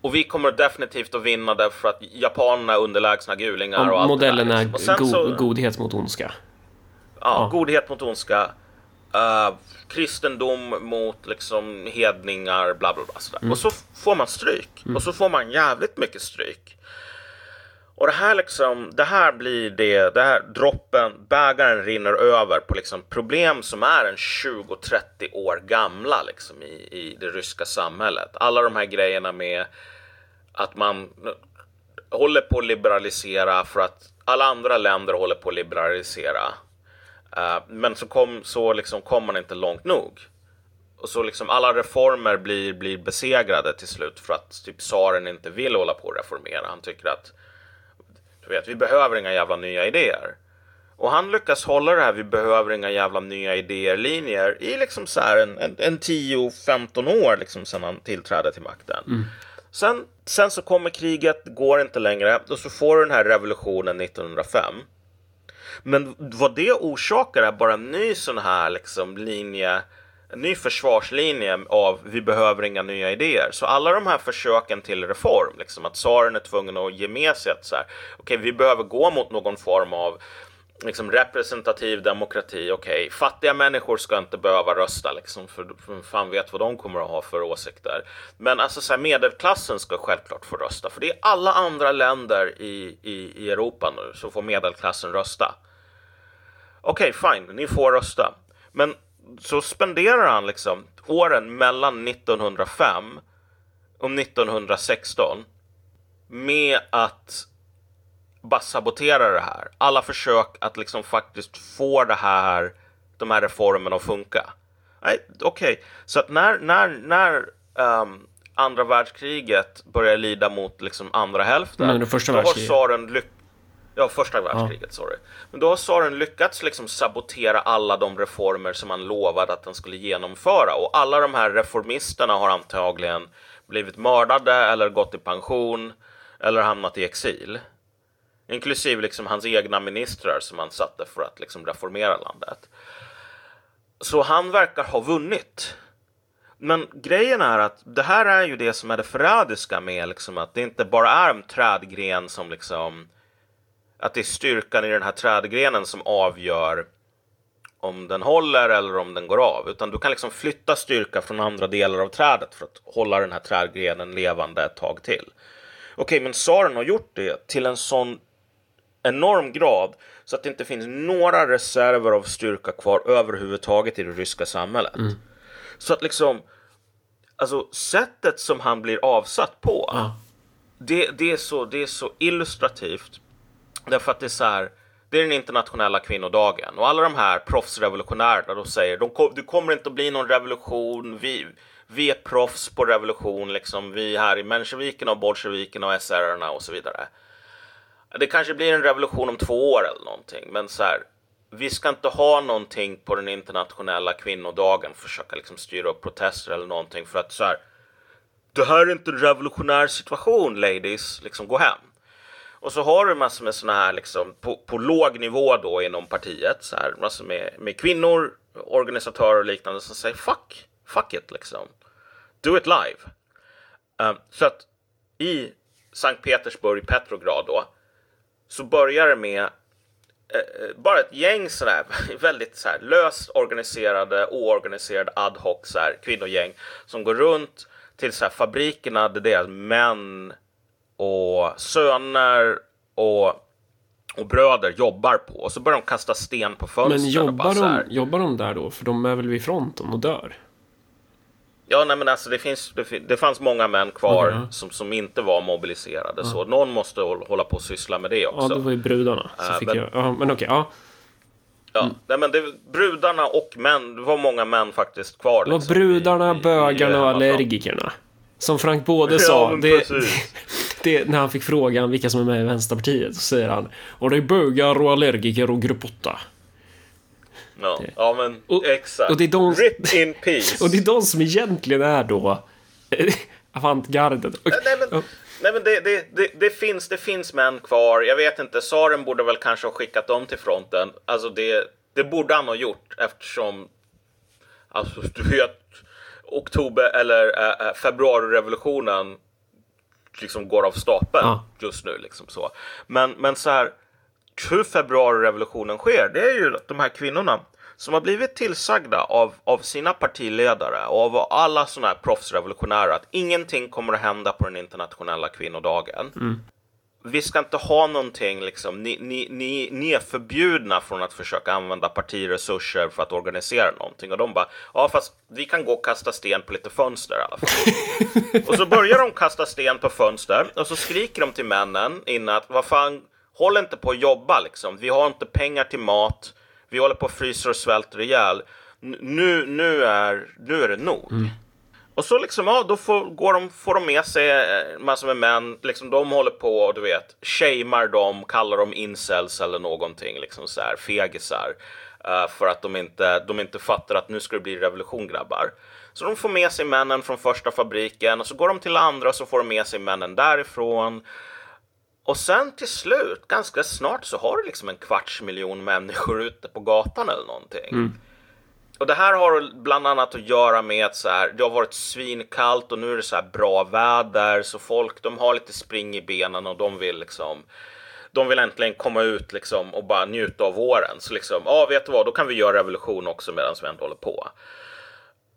och vi kommer definitivt att vinna därför att japanerna är underlägsna gulingar. Och, och modellen är go så, godhet mot ondska. Ja, ja, godhet mot ondska. Uh, kristendom mot liksom hedningar, bla bla bla. Mm. Och så får man stryk. Mm. Och så får man jävligt mycket stryk. Och det här liksom, det här blir det, det här droppen, bägaren rinner över på liksom problem som är en 20-30 år gamla liksom i, i det ryska samhället. Alla de här grejerna med att man håller på att liberalisera för att alla andra länder håller på att liberalisera. Uh, men så, kom, så liksom kom man inte långt nog. Och så liksom alla reformer blir, blir besegrade till slut för att typ tsaren inte vill hålla på att reformera. Han tycker att du vet, vi behöver inga jävla nya idéer. Och han lyckas hålla det här, vi behöver inga jävla nya idéer-linjer i liksom så här en, en, en 10-15 år liksom sedan han tillträdde till makten. Mm. Sen, sen så kommer kriget, går inte längre och så får du den här revolutionen 1905. Men vad det orsakar är bara en ny sån här liksom linje en ny försvarslinje av vi behöver inga nya idéer. Så alla de här försöken till reform, liksom att tsaren är tvungen att ge med sig att så här, okay, vi behöver gå mot någon form av liksom representativ demokrati. Okej, okay, fattiga människor ska inte behöva rösta liksom, för, för fan vet vad de kommer att ha för åsikter. Men alltså så här, medelklassen ska självklart få rösta, för det är alla andra länder i, i, i Europa nu så får medelklassen rösta. Okej, okay, fine, ni får rösta. Men så spenderar han liksom åren mellan 1905 och 1916 med att bara sabotera det här. Alla försök att liksom faktiskt få det här, de här reformerna att funka. Okej, okay. så att när, när, när um, andra världskriget börjar lida mot liksom andra hälften, det första då har tsaren lyckats Ja, första världskriget, ja. sorry. Men då har tsaren lyckats liksom sabotera alla de reformer som han lovade att han skulle genomföra. Och alla de här reformisterna har antagligen blivit mördade eller gått i pension eller hamnat i exil. Inklusive liksom hans egna ministrar som han satte för att liksom reformera landet. Så han verkar ha vunnit. Men grejen är att det här är ju det som är det förrädiska med liksom att det inte bara är en trädgren som liksom att det är styrkan i den här trädgrenen som avgör om den håller eller om den går av. Utan du kan liksom flytta styrka från andra delar av trädet för att hålla den här trädgrenen levande ett tag till. Okej, men tsaren har gjort det till en sån enorm grad så att det inte finns några reserver av styrka kvar överhuvudtaget i det ryska samhället. Mm. Så att liksom, alltså sättet som han blir avsatt på, mm. det, det, är så, det är så illustrativt Därför att det är så här, det är den internationella kvinnodagen och alla de här proffsrevolutionärerna de säger de, det kommer inte att bli någon revolution. Vi, vi är proffs på revolution, liksom vi här i mensjevikerna och bolsjevikerna och SR-erna och så vidare. Det kanske blir en revolution om två år eller någonting, men så här, vi ska inte ha någonting på den internationella kvinnodagen, försöka liksom styra upp protester eller någonting för att så här, det här är inte en revolutionär situation ladies, liksom gå hem. Och så har du massor med sådana här liksom på, på låg nivå då inom partiet, så här, massor med, med kvinnor, organisatörer och liknande som säger fuck, fuck it liksom. Do it live. Um, så att i Sankt Petersburg, Petrograd då, så börjar det med eh, eh bara ett gäng sådär väldigt så här, löst organiserade, oorganiserade ad hoc så här, kvinnogäng som går runt till så här, fabrikerna där deras män och söner och, och bröder jobbar på. Och så börjar de kasta sten på fönstren. Men jobbar, de, jobbar de där då? För de är väl vid fronten och dör? Ja, nej, men alltså det, finns, det, det fanns många män kvar Mhm. som, som inte var mobiliserade. Så någon måste håll- hålla på och syssla med det Ja, också. det var ju brudarna. Så Äh, fick men- jag, ja, men okej, ja. Ja, nej, men det, brudarna och män, det var många män faktiskt kvar. Det var liksom, brudarna, i- i- i- bögarna och allergikerna. Som Frank Både Ja, sa, det. det, när han fick frågan vilka som är med i Vänsterpartiet, så säger han Och det är bögar och allergiker och grupp 8. Ja, ja men Och- exakt. och det är de- Rip in peace. Och det är de som egentligen är då avantgardet. Och, Nej men, nej, men det, det, det, det, finns, det finns män kvar. Jag vet inte, Saren borde väl kanske ha skickat dem till fronten. Alltså det, det borde han ha gjort eftersom Alltså du vet Oktober eller äh, februarirevolutionen liksom går av stapeln Ja. just nu liksom så. Men, men så här hur februarirevolutionen sker, det är ju att de här kvinnorna som har blivit tillsagda av, av sina partiledare och av alla sådana här proffsrevolutionärer att ingenting kommer att hända på den internationella kvinnodagen. Vi ska inte ha någonting, liksom. Ni, ni, ni, ni är förbjudna från att försöka använda partiresurser för att organisera någonting. Och de bara, ja fast vi kan gå och kasta sten på lite fönster i alla fall. och så börjar de kasta sten på fönster och så skriker de till männen innan att vad fan, håll inte på att jobba liksom. Vi har inte pengar till mat. Vi håller på att frysa och svälter ihjäl. N- Nu, nu, är, nu är det nog. Och så liksom, ja, då får, går de, får de med sig eh, massor med män. Liksom, de håller på och du vet, shamear dem, kallar dem incels eller någonting, liksom så här, fegisar. Uh, för att de inte, de inte fattar att nu ska det bli revolution grabbar. Så de får med sig männen från första fabriken och så går de till andra och så får de med sig männen därifrån. Och sen till slut, ganska snart, så har du liksom en kvarts miljon människor ute på gatan eller någonting. Mm. Och det här har bland annat att göra med att så här, det har varit svinkallt och nu är det så här bra väder så folk de har lite spring i benen och de vill liksom de vill äntligen komma ut liksom och bara njuta av våren. Så liksom, ja vet du vad, då kan vi göra revolution också medan vi ändå håller på.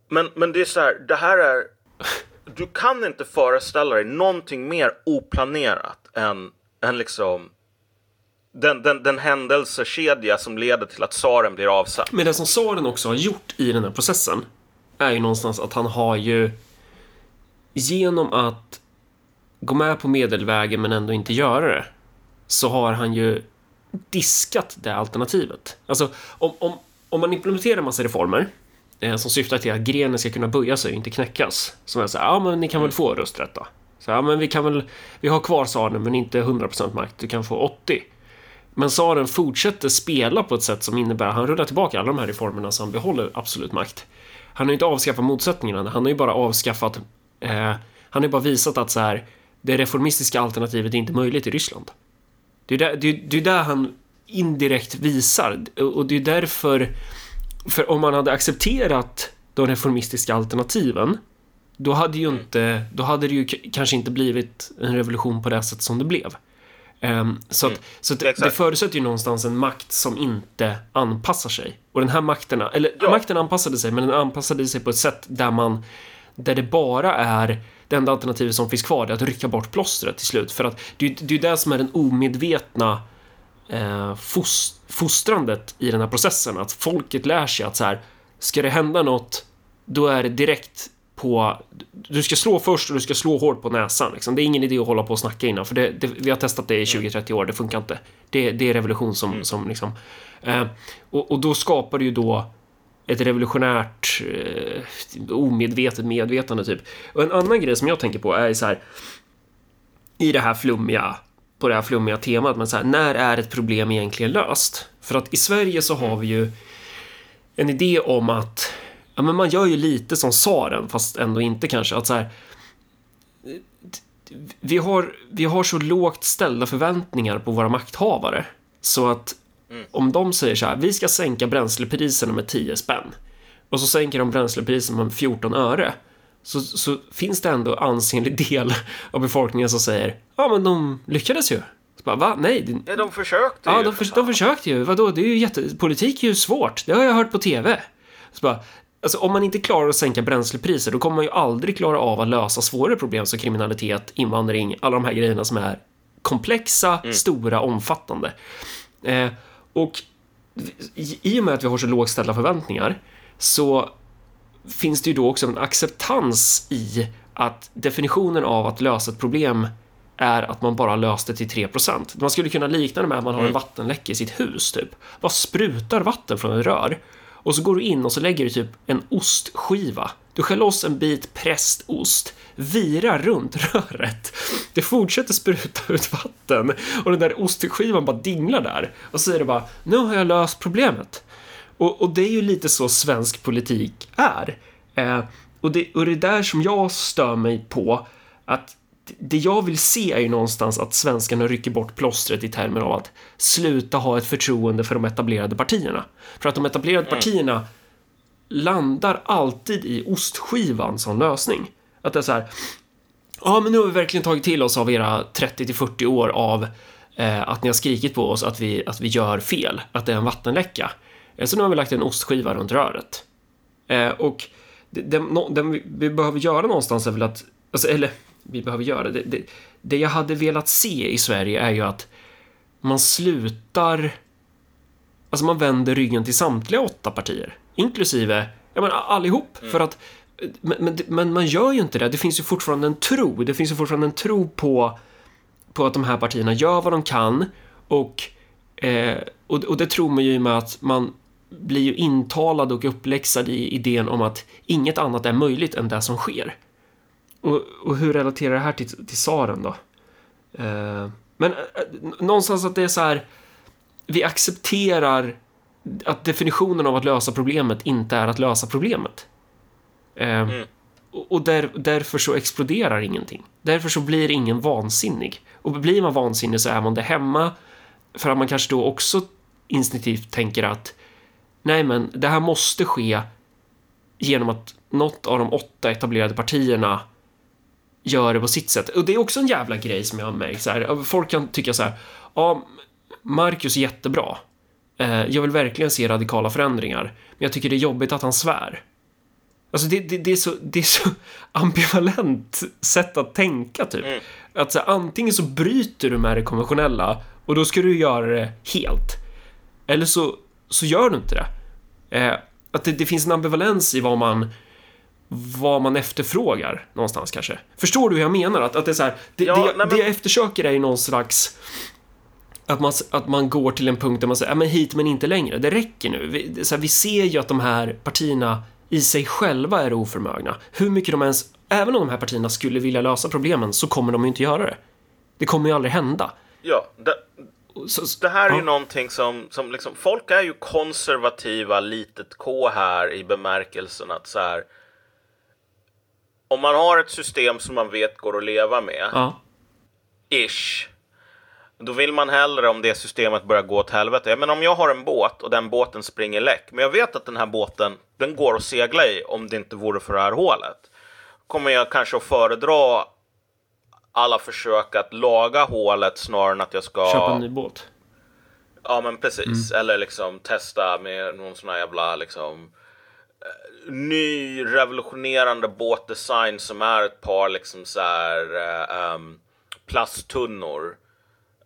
Men, men det är så här, det här är... Du kan inte föreställa dig någonting mer oplanerat än, än liksom den, den, den händelsekedja som leder till att tsaren blir avsatt. Men det som Saren också har gjort i den här processen är ju någonstans att han har ju genom att gå med på medelvägen men ändå inte göra det så har han ju diskat det alternativet. Alltså om, om, om man implementerar en massa reformer eh, som syftar till att grenen ska kunna böja sig och inte knäckas. Som är så här, ja men ni kan väl få rösträtt då. Så, ja men vi kan väl, vi har kvar tsaren men inte 100% makt, du kan få 80. Men tsaren fortsätter spela på ett sätt som innebär att han rullar tillbaka alla de här reformerna så han behåller absolut makt. Han har ju inte avskaffat motsättningarna, han har ju bara avskaffat... Eh, han har ju bara visat att så här, det reformistiska alternativet är inte möjligt i Ryssland. Det är där, det, det är där han indirekt visar, och det är därför... För om man hade accepterat de reformistiska alternativen, då hade ju inte... Då hade det ju kanske inte blivit en revolution på det sätt som det blev. Ehm, så att, så att det, förutsätter ju någonstans en makt som inte anpassar sig. Och den här makten, eller Ja. makten anpassade sig, men den anpassade sig på ett sätt där man, där det bara är det enda alternativet som finns kvar, är att rycka bort plåstret till slut. För att det, är- det är ju det som är den omedvetna eh, fos, fostrandet i den här processen. Att folket lär sig att så här, ska det hända något, då är det direkt på... Du ska slå först och du ska slå hårt på näsan. Liksom. Det är ingen idé att hålla på och snacka innan, för det, det, vi har testat det i 20-30 år, det funkar inte. Det, det är revolution som, som liksom... Eh, och, och då skapar det ju då ett revolutionärt eh, omedvetet medvetande typ. Och en annan grej som jag tänker på är så här i det här flummiga på det här flummiga temat, men så här, när är ett problem egentligen löst? För att i Sverige så har vi ju en idé om att ja, men man gör ju lite som tsaren, fast ändå inte kanske. Att så här, vi, har, vi har så lågt ställda förväntningar på våra makthavare så att om de säger så här, vi ska sänka bränslepriserna med 10 spänn och så sänker de bränslepriserna med 14 öre så, så finns det ändå ansenlig del av befolkningen som säger ja men de lyckades ju. Så bara, Va? Nej, det, Ja, de försökte Ja, ju. de, för de försökte ju. Vadå, det är ju jätte... Politik är ju svårt. Det har jag hört på TV. Så bara, alltså, om man inte klarar att sänka bränslepriser, då kommer man ju aldrig klara av att lösa svårare problem som kriminalitet, invandring, alla de här grejerna som är komplexa, stora, omfattande. Eh, och i, och med att vi har så lågställda förväntningar så finns det ju då också en acceptans i att definitionen av att lösa ett problem är att man bara löst det till 3%. Man skulle kunna likna det med att man har en vattenläcka i sitt hus, typ. Bara sprutar vatten från ett rör och så går du in och så lägger du typ en ostskiva. Du skär loss en bit prästost, virar runt röret. Det fortsätter spruta ut vatten och den där ostskivan bara dinglar där. Och så säger det bara, nu har jag löst problemet. Och, och det är ju lite så svensk politik är. Eh, och, det, och det är där som jag stör mig på att det jag vill se är ju någonstans att svenskarna rycker bort plåstret i termer av att sluta ha ett förtroende för de etablerade partierna. För att de etablerade partierna landar alltid i ostskivan som lösning. Att det är så här, ja men nu har vi verkligen tagit till oss av era 30 till 40 år av eh, att ni har skrikit på oss att vi, att vi gör fel, att det är en vattenläcka. Eh, så nu har vi lagt en ostskiva runt röret. Eh, och det, det, no, det vi- vi behöver göra någonstans är väl att, alltså, eller vi behöver göra, det, det, det jag hade velat se i Sverige är ju att man slutar, alltså man vänder ryggen till samtliga åtta partier, inklusive, jag menar allihop, för att men, men, men man gör ju inte det. Det finns ju fortfarande en tro. Det finns ju fortfarande en tro på, på att de här partierna gör vad de kan och, eh, och, och det tror man ju med att man blir ju intalad och uppläxad i idén om att inget annat är möjligt än det som sker. Och, och hur relaterar det här till, till tsaren då? Eh, men eh, någonstans att det är så här, vi accepterar att definitionen av att lösa problemet inte är att lösa problemet. Eh, Och, och där, därför så exploderar ingenting. Därför så blir ingen vansinnig. Och blir man vansinnig så är man det hemma för att man kanske då också instinktivt tänker att nej men det här måste ske genom att något av de åtta etablerade partierna gör det på sitt sätt. Och det är också en jävla grej som jag har märkt. Så här, folk kan tycka så här, ja, Marcus är jättebra. Eh, Jag vill verkligen se radikala förändringar. Men jag tycker det är jobbigt att han svär. Alltså det, det, det, är, så, det är så ambivalent sätt att tänka typ. Att så här, antingen så bryter du med det konventionella och då ska du göra det helt. Eller så, så gör du inte det. Eh, att det, det finns en ambivalens i vad man vad man efterfrågar någonstans kanske. Förstår du hur jag menar? Att, att det är så här, det, Ja, det, nej, men- det jag eftersöker är ju någon slags att man, att man går till en punkt där man säger, ja men hit men inte längre, det räcker nu. Vi, så här, vi ser ju att de här partierna i sig själva är oförmögna. Hur mycket de ens, även om de här partierna skulle vilja lösa problemen så kommer de ju inte göra det. Det kommer ju aldrig hända. Ja, det, det här är ja. ju någonting som, som liksom, folk är ju konservativa litet K här i bemärkelsen att så här. Om man har ett system som man vet går att leva med, Ja, ish. Då vill man hellre om det systemet börjar gå åt helvete. Men om jag har en båt och den båten springer läck, men jag vet att den här båten, den går att segla i om det inte vore för det här hålet. Kommer jag kanske att föredra alla försök att laga hålet snarare än att jag ska... köpa en ny båt. Ja men precis. Eller liksom testa med någon sån här jävla liksom eh, ny revolutionerande båtdesign som är ett par liksom så här eh, ehm, plasttunnor.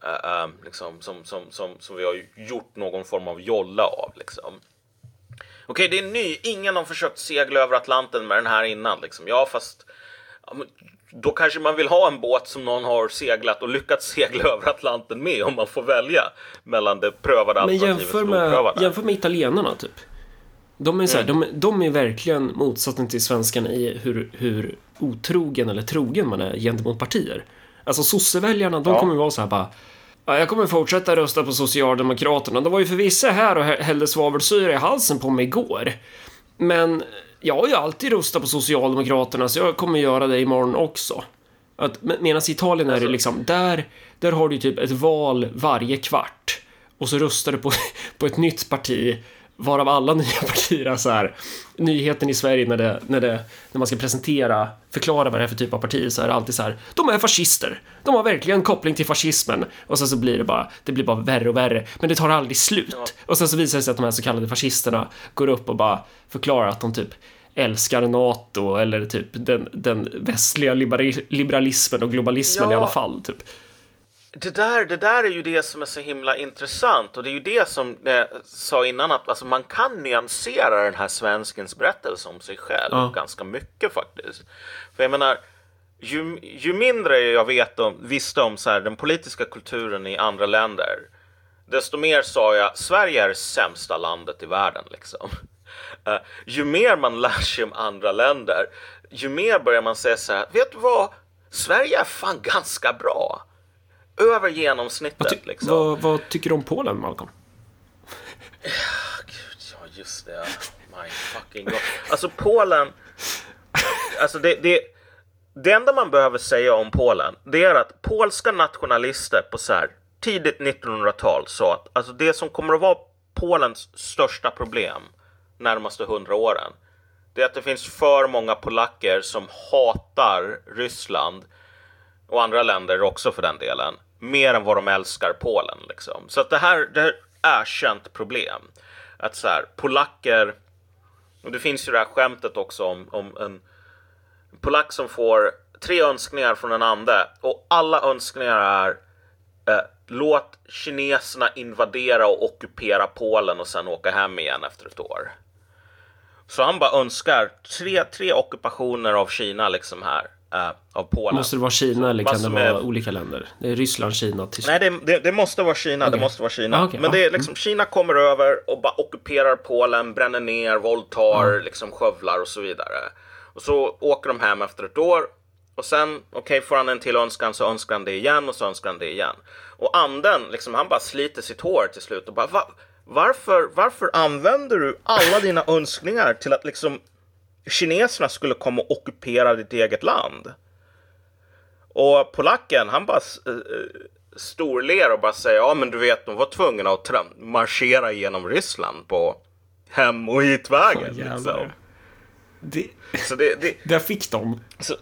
eh, ehm, liksom, som, som, som, som vi har gjort någon form av jolla av. Liksom. Okej, det är ny. Ingen har försökt segla över Atlanten med den här innan. Liksom. Ja, fast ja, då kanske man vill ha en båt som någon har seglat och lyckats segla över Atlanten med om man får välja mellan det prövade alternativet jämför och det med, oprövade. jämför med italienarna typ. De är, så Mm. här, de, de är verkligen motsatsen till svenskarna i hur, hur otrogen eller trogen man är gentemot partier. Alltså sosseväljarna, de kommer vara så här bara Ja, jag kommer fortsätta rösta på Socialdemokraterna. De var ju förvisso här och hällde svavelsyra i halsen på mig igår. Men jag har ju alltid röstat på Socialdemokraterna så jag kommer göra det imorgon också. Att, Medan i Italien är det liksom, där, där har du typ ett val varje kvart. Och så röstar du på, på ett nytt parti varav alla nya partier är så här, nyheten i Sverige när, det, när, det, när man ska presentera, förklara vad det är för typ av parti så är det alltid så här, de är fascister. De har verkligen koppling till fascismen. Och sen så blir det bara, det blir bara värre och värre. Men det tar aldrig slut. Och sen så visar det sig att de här så kallade fascisterna går upp och bara förklarar att de typ älskar NATO eller typ den, den västliga liberalismen och globalismen ja. i alla fall. Typ. Det där, det där är ju det som är så himla intressant och det är ju det som jag sa innan att alltså, man kan nyansera den här svenskens berättelse om sig själv ja. ganska mycket faktiskt. För jag menar, ju, ju mindre jag vet om, visste om så här, den politiska kulturen i andra länder, desto mer sa jag Sverige är det sämsta landet i världen liksom. Uh, ju mer man lär sig om andra länder, ju mer börjar man säga så här, vet du vad? Sverige är fan ganska bra över genomsnittet. Vad, ty liksom. vad, vad, tycker du om Polen, Malcolm? Gud, ja, just det. My fucking god. Alltså Polen. Alltså det, det, det enda man behöver säga om Polen, det är att polska nationalister på så här tidigt 1900-tal sa att alltså det som kommer att vara Polens största problem närmaste hundra åren, det är att det finns för många polacker som hatar Ryssland och andra länder också för den delen, mer än vad de älskar Polen. Liksom. Så att det här, det här är känt problem. Att så här, polacker, och det finns ju det här skämtet också om, om en polack som får tre önskningar från en ande och alla önskningar är eh, låt kineserna invadera och ockupera Polen och sen åka hem igen efter ett år. Så han bara önskar tre, tre ockupationer av Kina liksom här uh, av Polen. Måste det vara Kina eller kan det vara är... olika länder? Det är Ryssland, Kina, Tyskland? Nej, det, det, det måste vara Kina. Okay. Det måste vara Kina. Ah, okay. Men det är liksom, mm. Kina kommer över och bara ockuperar Polen, bränner ner, våldtar, mm. liksom skövlar och så vidare. Och så åker de hem efter ett år och sen, okej, okay, får han en till önskan så önskar han det igen och så önskar han det igen. Och anden, liksom, han bara sliter sitt hår till slut och bara, Va, varför, varför använder du alla dina önskningar till att liksom kineserna skulle komma och ockupera ditt eget land. Och polacken, han bara uh, storler och bara säger ja men du vet de var tvungna att marschera genom Ryssland på hem och hitvägen. Oh, liksom. det, så det, det, där fick de. Så,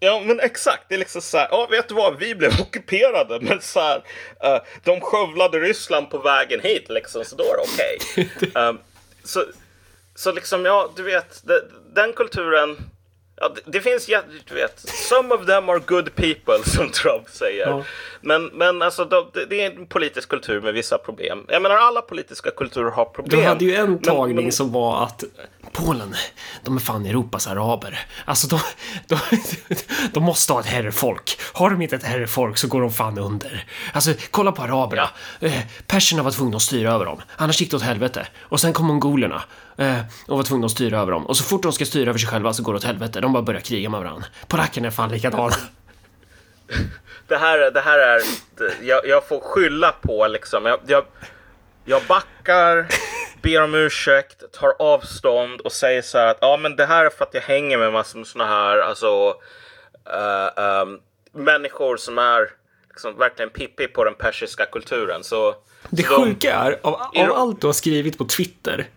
ja men exakt, det är liksom så här, ja vet du vad, vi blev ockuperade men så här, uh, de skövlade Ryssland på vägen hit liksom, så då är det okej. Okay. um, så så liksom, ja, du vet, den kulturen. Ja, det, det finns, ja, du vet, some of them are good people som Trump säger. Ja. Men, men alltså, det, det, är en politisk kultur med vissa problem. Jag menar, alla politiska kulturer har problem. Du hade ju en tagning men, men... som var att Polen, de är fan Europas araber. Alltså de, de, de måste ha ett herrefolk. Har de inte ett herrefolk så går de fan under. Alltså kolla på araberna. Ja. Eh, perserna var tvungna att styra över dem, annars gick det åt helvete. Och sen kom mongolerna och var tvungna att styra över dem. Och så fort de ska styra över sig själva så går det åt helvete. De bara börjar kriga med varandra. Polackerna är fan likadana. Det här, det här är, jag, jag får skylla på liksom, jag, jag, jag backar ber om ursäkt, tar avstånd och säger så här att ja, men det här är för att jag hänger med massor med såna här alltså uh, um, människor som är liksom verkligen pippi på den persiska kulturen. Så, det så sjuka är, av, av allt du har skrivit på Twitter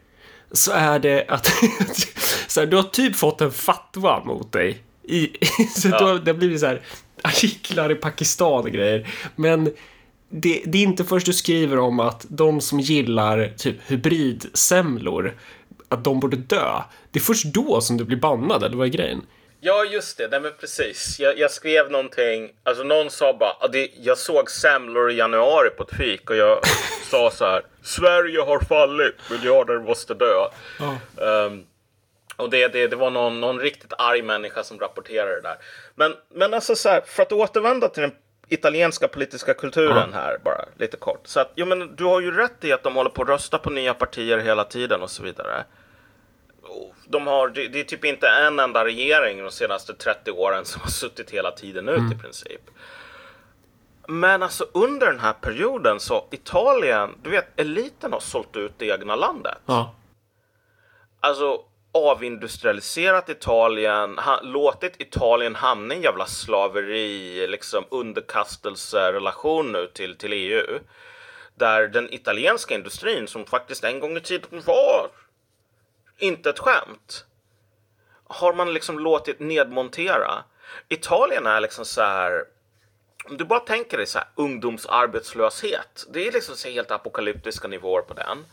så är det att så här, du har typ fått en fatwa mot dig. I, så ja. då, det har blivit så här artiklar i Pakistan och grejer. Men det, det, är inte först du skriver om att de som gillar typ hybridsemlor, att de borde dö. Det är först då som du blir bannad, eller vad är grejen? Ja, just det. Nej, men precis. Jag, jag skrev någonting. Alltså någon sa bara, det, jag såg semlor i januari på ett fik och jag sa så här. Sverige har fallit, miljarder måste dö. Oh. Um, och det, det, det var någon, någon riktigt arg människa som rapporterade det där. Men, men alltså så här, för att återvända till den italienska politiska kulturen ja. här bara lite kort. Så att, jo, men du har ju rätt i att de håller på att rösta på nya partier hela tiden och så vidare. De har, det, det, är typ inte en enda regering de senaste 30 åren som har suttit hela tiden ut mm. i princip. Men alltså under den här perioden så Italien, du vet eliten har sålt ut det egna landet. Ja. Alltså avindustrialiserat Italien, ha, låtit Italien hamna i en jävla slaveri, liksom underkastelserelation nu till, till EU. Där den italienska industrin, som faktiskt en gång i tiden var inte ett skämt, har man liksom låtit nedmontera. Italien är liksom så här om du bara tänker dig så här, ungdomsarbetslöshet. Det är liksom så helt apokalyptiska nivåer på den.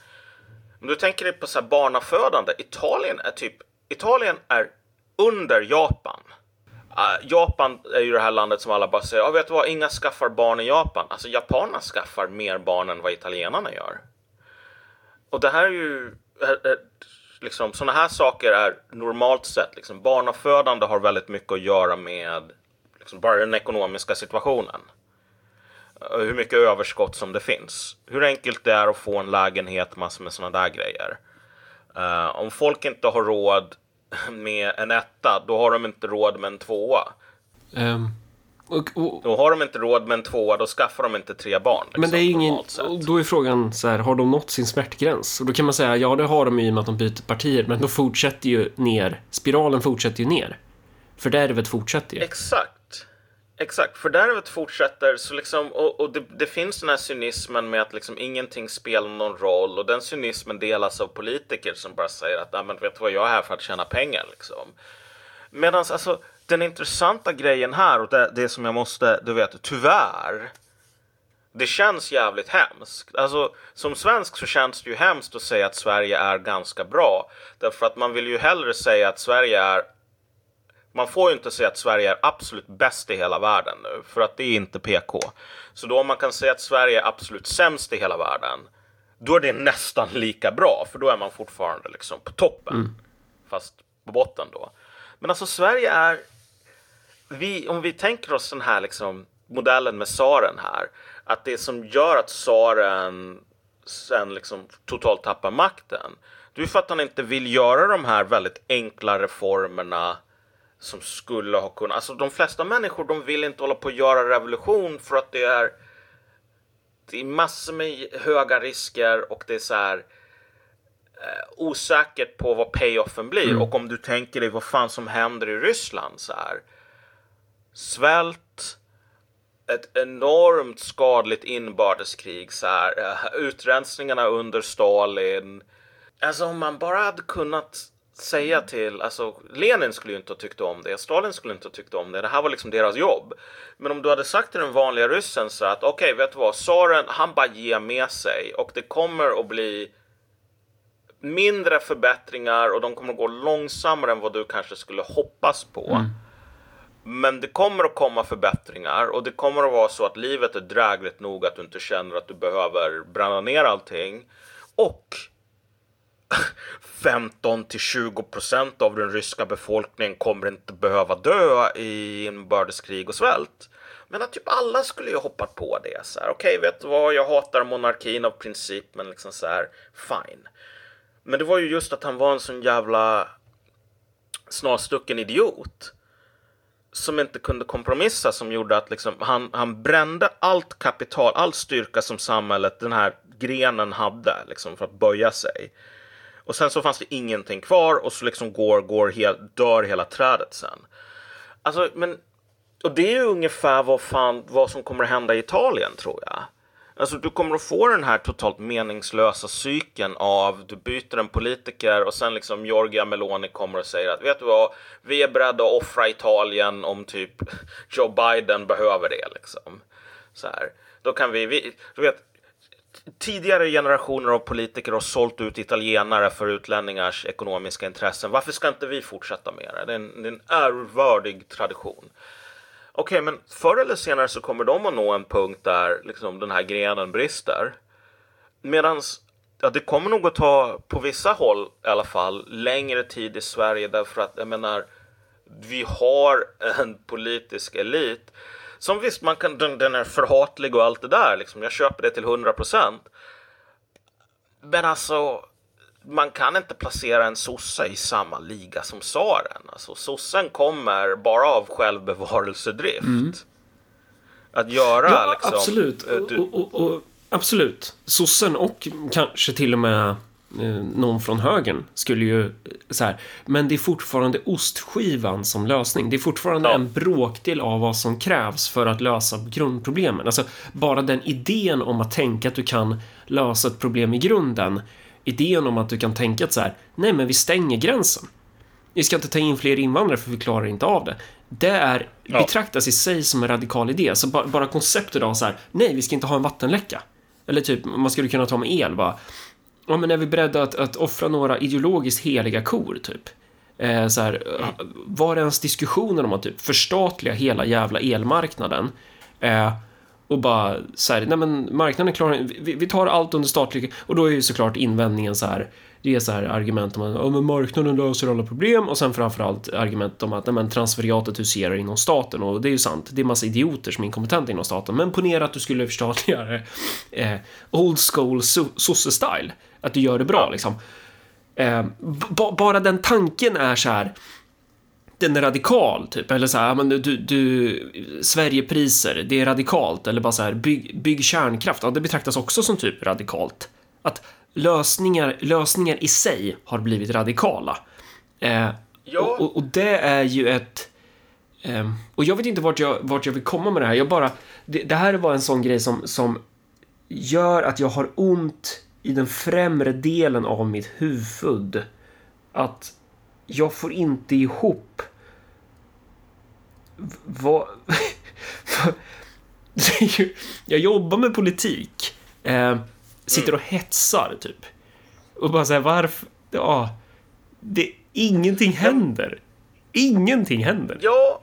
Om du tänker dig på så här barnafödande. Italien är typ Italien är under Japan. Uh, Japan är ju det här landet som alla bara säger, ja vet du vad, inga skaffar barn i Japan. Alltså japanerna skaffar mer barn än vad italienarna gör. Och det här är ju, eh, eh, liksom sådana här saker är normalt sett, liksom barnafödande har väldigt mycket att göra med liksom bara den ekonomiska situationen. Eh, hur mycket överskott som det finns. Hur enkelt det är att få en lägenhet, massor med sådana där grejer. Uh, om folk inte har råd med en etta, då har de inte råd med en tvåa. Um, och, och, då har de inte råd med en tvåa, då skaffar de inte tre barn. Liksom, men det är ingen, då är frågan så här, har de nått sin smärtgräns? Och då kan man säga, ja det har de ju i och med att de byter partier, men då fortsätter ju ner, spiralen fortsätter ju ner. Fördärvet fortsätter ju. Exakt. Exakt, fördärvet fortsätter så liksom, och, och det, det, finns den här cynismen med att liksom ingenting spelar någon roll och den cynismen delas av politiker som bara säger att ah, men vet du vad, jag är här för att tjäna pengar liksom. Medan alltså den intressanta grejen här och det, det som jag måste, du vet, tyvärr det känns jävligt hemskt. Alltså, som svensk så känns det ju hemskt att säga att Sverige är ganska bra. Därför att man vill ju hellre säga att Sverige är man får ju inte säga att Sverige är absolut bäst i hela världen nu, för att det är inte PK. Så då om man kan säga att Sverige är absolut sämst i hela världen, då är det nästan lika bra, för då är man fortfarande liksom på toppen. Mm. Fast på botten då. Men alltså Sverige är, vi, om vi tänker oss den här liksom modellen med tsaren här, att det som gör att tsaren sen liksom totalt tappar makten, det är för att han inte vill göra de här väldigt enkla reformerna som skulle ha kunnat... Alltså de flesta människor de vill inte hålla på att göra revolution för att det är det är massor med höga risker och det är så här eh, osäkert på vad payoffen blir. Mm. Och om du tänker dig vad fan som händer i Ryssland så här. Svält, ett enormt skadligt inbördeskrig så här. Eh, utrensningarna under Stalin. Alltså om man bara hade kunnat säga till, alltså Lenin skulle ju inte ha tyckt om det, Stalin skulle inte ha tyckt om det, det här var liksom deras jobb. Men om du hade sagt till den vanliga ryssen så att okej, okay, vet du vad, tsaren han bara ger med sig och det kommer att bli mindre förbättringar och de kommer att gå långsammare än vad du kanske skulle hoppas på. Mm. Men det kommer att komma förbättringar och det kommer att vara så att livet är drägligt nog att du inte känner att du behöver bränna ner allting. Och 15 till 20 procent av den ryska befolkningen kommer inte behöva dö i inbördeskrig och svält. Men att typ alla skulle ju hoppat på det. Så här, okej, okay, vet du vad, jag hatar monarkin av princip, men liksom så här, fine. Men det var ju just att han var en sån jävla snarstucken idiot som inte kunde kompromissa som gjorde att liksom, han, han brände allt kapital, all styrka som samhället, den här grenen hade liksom, för att böja sig. Och sen så fanns det ingenting kvar och så liksom går, går hel, dör hela trädet sen. Alltså, men... Och det är ju ungefär vad, fan, vad som kommer att hända i Italien tror jag. Alltså du kommer att få den här totalt meningslösa cykeln av du byter en politiker och sen liksom Giorgia Meloni kommer och säger att vet du vad, vi är beredda att offra Italien om typ Joe Biden behöver det liksom. Så här. Då kan vi, vi du vet, tidigare generationer av politiker har sålt ut italienare för utlänningars ekonomiska intressen. Varför ska inte vi fortsätta med det? Det är en, det är en ärvördig tradition. Okej, okay, men förr eller senare så kommer de att nå en punkt där liksom, den här grenen brister. Medan ja, det kommer nog att ta, på vissa håll i alla fall, längre tid i Sverige därför att jag menar, vi har en politisk elit som visst, man kan, den, den är förhatlig och allt det där. Liksom. Jag köper det till 100 procent. Men alltså, man kan inte placera en sosse i samma liga som tsaren. Alltså, sossen kommer bara av självbevarelsedrift. Mm. Att göra ja, liksom... Absolut. eh, Du, Och, och, och, absolut. Sossen och kanske till och med eh, någon från högern skulle ju eh, så här. Men det är fortfarande ostskivan som lösning. Det är fortfarande Ja. en bråkdel av vad som krävs för att lösa grundproblemen. Alltså bara den idén om att tänka att du kan lösa ett problem i grunden. Idén om att du kan tänka att så här. Nej, men vi stänger gränsen. Vi ska inte ta in fler invandrare för vi klarar inte av det. Det är, Ja. betraktas i sig som en radikal idé. Så bara, bara konceptet av så här, nej, vi ska inte ha en vattenläcka. Eller typ, man skulle kunna ta med el, bara. Ja, men är vi beredda att, att offra några ideologiskt heliga kor, typ? Eh, så här, var det ens diskussionen om att typ förstatliga hela jävla elmarknaden? Eh, och bara så här, nej men marknaden klarar vi, vi tar allt under statlig... Och då är ju såklart invändningen så här, det är så här argument om att ja, men marknaden löser alla problem och sen framförallt argument om att nej, men transferiatet huserar inom staten och det är ju sant. Det är massa idioter som är inkompetenta inom staten. Men ponera att du skulle förstatliga det eh, old school so- sosse-style. Att du gör det bra liksom. Eh, bara den tanken är så här den är radikal, typ. Eller så här, men du, du, Sverigepriser, det är radikalt. Eller bara så här, bygg, bygg kärnkraft. Ja, det betraktas också som typ radikalt. Att lösningar, lösningar i sig har blivit radikala. Eh, Ja. och, och, och det är ju ett... ehm, och jag vet inte vart jag, vart jag vill komma med det här. Jag bara... Det, det här var en sån grej som, som gör att jag har ont i den främre delen av mitt huvud. Att jag får inte ihop vad... Jag jobbar med politik. Eh, sitter och hetsar, typ. Och bara säger varför... Ja, det, ingenting händer. Ingenting händer. Ja,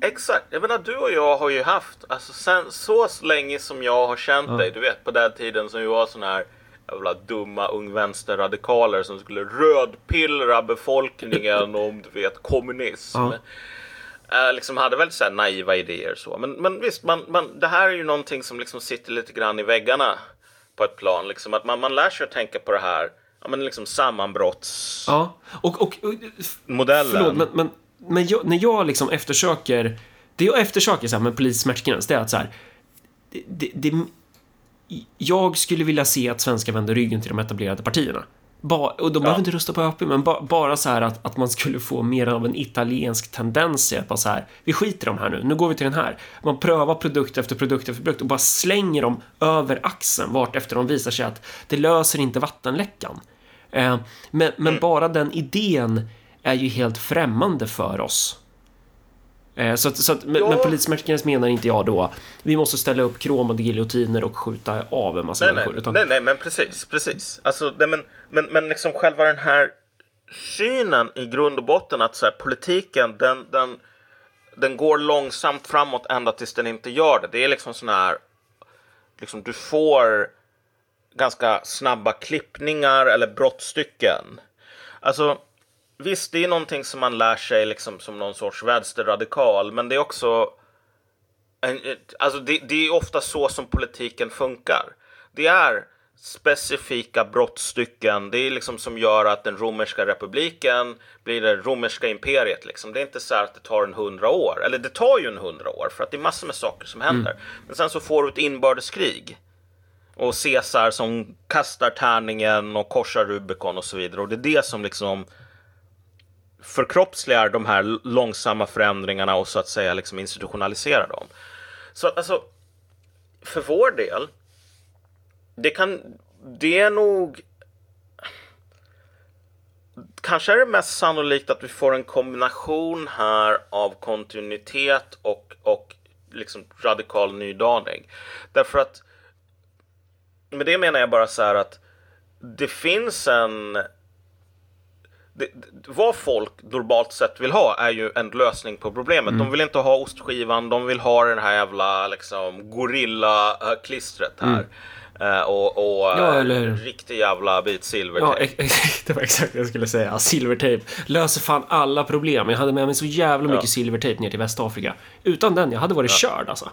exakt. Jag menar, du och jag har ju haft, alltså sen så länge som jag har känt dig, du vet på den tiden som vi var sån här jävla dumma ungvänsterradikaler som skulle rödpillra befolkningen om, du vet, kommunism. Ja. Eh, liksom hade väldigt så naiva idéer så. Men, men visst, man, man, det här är ju någonting som liksom sitter lite grann i väggarna på ett plan. Liksom att man, man lär sig att tänka på det här, ja men liksom sammanbrottsmodellen. Ja, och, och, och Förlåt, men, men, men jag, när jag liksom eftersöker... Det jag eftersöker så här med politisk smärtgräns, det är att så här... Det, det, det, jag skulle vilja se att svenskar vänder ryggen till de etablerade partierna. Ba, och de behöver inte rösta på ÖP, men ba, bara så här att, att man skulle få mer av en italiensk tendens i att bara så här, vi skiter i de här nu, nu går vi till den här. Man prövar produkt efter produkt efter produkt och bara slänger dem över axeln vart efter de visar sig att det löser inte vattenläckan. Eh, men, men bara den idén är ju helt främmande för oss. Eh, så att, så att, Ja. med politisk smärtgräns menar inte jag då vi måste ställa upp kromade giljotiner och skjuta av en massa Nej, människor. Utan, nej, nej, men precis, precis. Alltså, nej, men, men, men liksom själva den här synen i grund och botten att så här, politiken, den, den, den går långsamt framåt ända tills den inte gör det. Det är liksom sån här, liksom du får ganska snabba klippningar eller brottstycken. Alltså, visst, det är någonting som man lär sig liksom som någon sorts vänsterradikal, men det är också en, alltså det, det är ofta så som politiken funkar. Det är specifika brottstycken. Det är liksom som gör att den romerska republiken blir det romerska imperiet. Liksom. Det är inte så att det tar en hundra år. Eller det tar ju en hundra år för att det är massor med saker som händer. Men sen så får du ett inbördeskrig. Och Caesar som kastar tärningen och korsar Rubicon och så vidare. Och det är det som liksom förkroppsligar de här långsamma förändringarna och så att säga liksom institutionaliserar dem. Så att alltså, för vår del, det kan, det är nog Kanske är det mest sannolikt att vi får en kombination här av kontinuitet och, och liksom radikal nydaning. Därför att med det menar jag bara så här att det finns en det, vad folk normalt sett vill ha är ju en lösning på problemet. De vill inte ha ostskivan, de vill ha den här jävla liksom gorilla-klistret här. Eh, och och Mm. Ja, eh, eller riktig jävla bit Ja, silvertejp. ex- det var exakt det jag skulle säga. Silvertejp löser fan alla problem. Jag hade med mig så jävla mycket Ja. silvertejp ner till Västafrika. Utan den, jag hade varit körd alltså.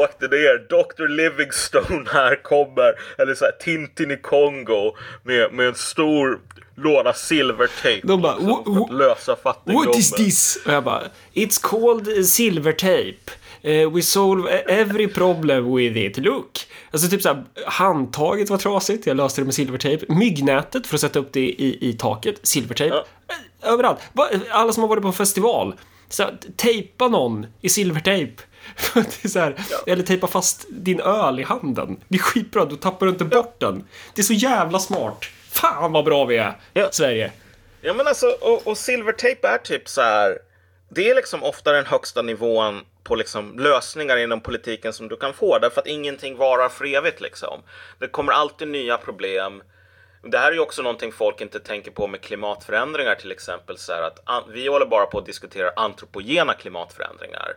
Åkte ner. Dr. Livingstone här kommer. Eller så här, Tintin i Kongo. Med, med en stor låda silvertejp. De bara, liksom, "Wha- för att lösa fattigdomen. What is this? Och jag bara, It's called eh, silver tape. Eh, we solve every problem with it. Look. Alltså typ såhär, handtaget var trasigt, jag löste det med silvertejp. Myggnätet för att sätta upp det i, i taket, silvertejp. Ja. Eh, Överallt. Alla som har varit på festival. Så tejpa någon i silvertejp. Det är så här, Eller tejpa fast din öl i handen. Det är skitbra, då tappar du inte bort den. Det är så jävla smart. Fan vad bra vi är, Ja. Sverige. Ja men alltså, och, och silvertejp är typ så här. Det är liksom ofta den högsta nivån på liksom lösningar inom politiken som du kan få. Därför att ingenting varar för evigt liksom. Det kommer alltid nya problem. Det här är ju också någonting folk inte tänker på med klimatförändringar till exempel. Så att vi håller bara på att diskutera antropogena klimatförändringar.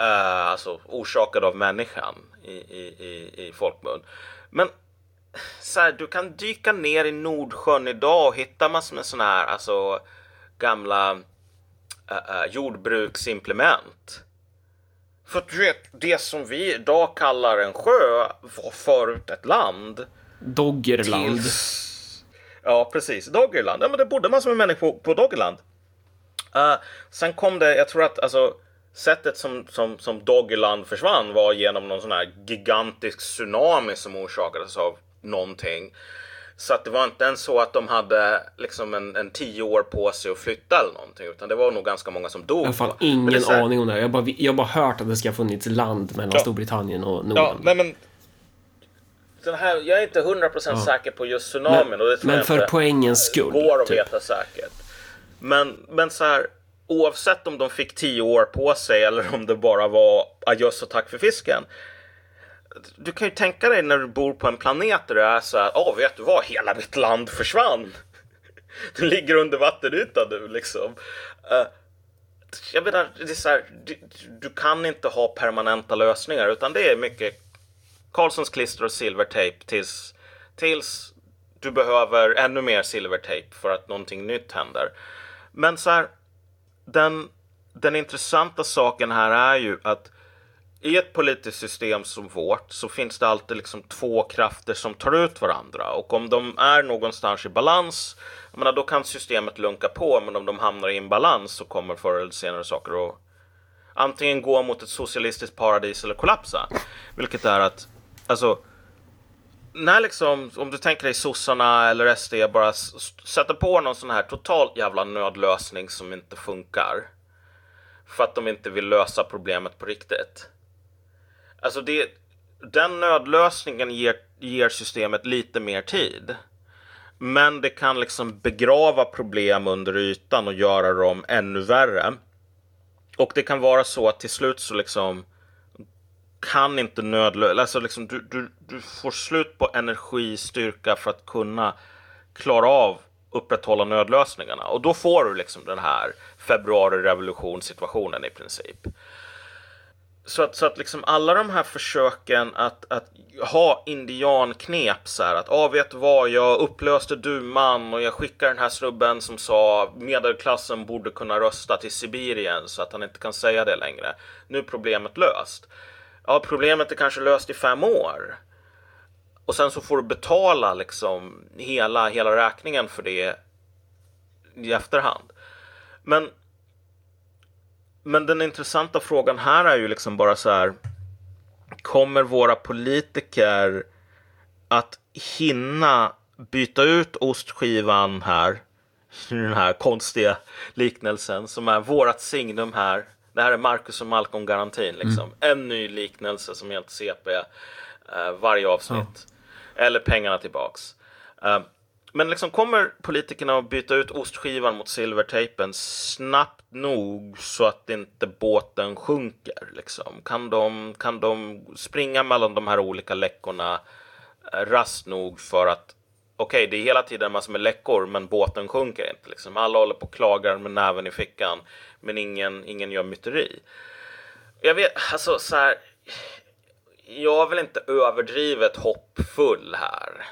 Eh, alltså orsakade av människan i, i, i, i folkmun. Men så här, du kan dyka ner i Nordsjön idag och hitta massor med sådana här alltså, gamla uh, uh, jordbruksimplement. För att du vet, det som vi idag kallar en sjö var förut ett land. Doggerland. Tills... Ja, precis. Doggerland. Ja, men det bodde massor med människor på, på Doggerland. Uh, sen kom det, jag tror att alltså sättet som, som, som Doggerland försvann var genom någon sån här gigantisk tsunami som orsakades av någonting. Så att det var inte ens så att de hade liksom en, en tio år på sig att flytta eller någonting. Utan det var nog ganska många som dog. Jag har det ingen här- aning om det här. Jag har bara, jag bara hört att det ska ha funnits land mellan Ja. Storbritannien och Norden. Ja, nej men. Den här, jag är inte 100% säker på just tsunamin. men och det tror men jag för inte poängens skull. går att typ. veta säkert. Men, men så här, oavsett om de fick tio år på sig eller om det bara var adjöss och tack för fisken. Du kan ju tänka dig när du bor på en planet där det är så här, åh vet du vad, hela mitt land försvann. Du ligger under vattenytan nu liksom. Uh, jag menar, det är så här, du, du kan inte ha permanenta lösningar utan det är mycket Karlssons klister och silvertejp tills, tills du behöver ännu mer silvertejp för att någonting nytt händer. Men så här, den, den intressanta saken här är ju att i ett politiskt system som vårt så finns det alltid liksom två krafter som tar ut varandra och om de är någonstans i balans, jag menar, då kan systemet lunka på men om de hamnar i en balans så kommer förr eller senare saker att antingen gå mot ett socialistiskt paradis eller kollapsa. Vilket är att, alltså, när liksom, om du tänker dig sossarna eller SD bara sätter på någon sån här total jävla nödlösning som inte funkar. För att de inte vill lösa problemet på riktigt. Alltså det, den nödlösningen ger, ger systemet lite mer tid. Men det kan liksom begrava problem under ytan och göra dem ännu värre. Och det kan vara så att till slut så liksom kan inte nödlösa, alltså liksom du, du, du får slut på energi, styrka för att kunna klara av upprätthålla nödlösningarna. Och då får du liksom den här februari-revolution-situationen i princip. Så att, så att liksom alla de här försöken att, att ha indianknep så här att ah, vet du vad, jag upplöste duman och jag skickar den här snubben som sa medelklassen borde kunna rösta till Sibirien så att han inte kan säga det längre. Nu är problemet löst. Ja, problemet är kanske löst i fem år. Och sen så får du betala liksom hela, hela räkningen för det i efterhand. Men men den intressanta frågan här är ju liksom bara så här. Kommer våra politiker att hinna byta ut ostskivan här? Den här konstiga liknelsen som är vårat signum här. Det här är Marcus och Malcolm-garantin. Liksom. En ny liknelse som helt CP eh, varje avsnitt. Eller pengarna tillbaks. Eh, men liksom kommer politikerna att byta ut ostskivan mot silvertejpen snabbt nog så att inte båten sjunker? Liksom? Kan, de, kan de springa mellan de här olika läckorna eh, rast nog för att okej, det är hela tiden massor med läckor, men båten sjunker inte. Liksom. Alla håller på och klagar med näven i fickan, men ingen, ingen gör myteri. Jag vet, alltså så här. Jag är väl inte överdrivet hoppfull här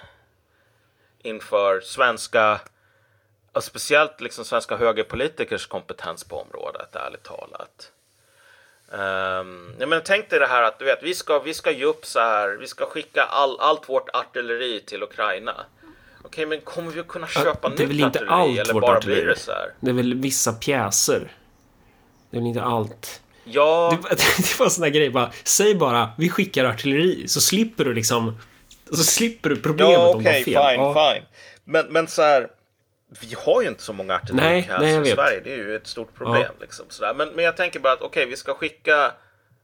inför svenska, och speciellt liksom svenska högerpolitikers kompetens på området, ärligt talat. Um, ja, men tänk dig det här att du vet, vi ska, vi ska ge upp så här, vi ska skicka all, allt vårt artilleri till Ukraina. Okej, men kommer vi att kunna köpa det är nytt väl inte artilleri? allt eller vårt artilleri. det? Det är väl vissa pjäser. Det är väl inte allt. Ja, Det, det var en sån där grej bara. Säg bara, vi skickar artilleri, så slipper du liksom... Så slipper du problemet ja om du har fel. fine, Ja. fine. Men, men så här, vi har ju inte så många artilleripjäser i vet. Sverige. Det är ju ett stort problem. Liksom, sådär. Men, men jag tänker bara att okej, vi ska skicka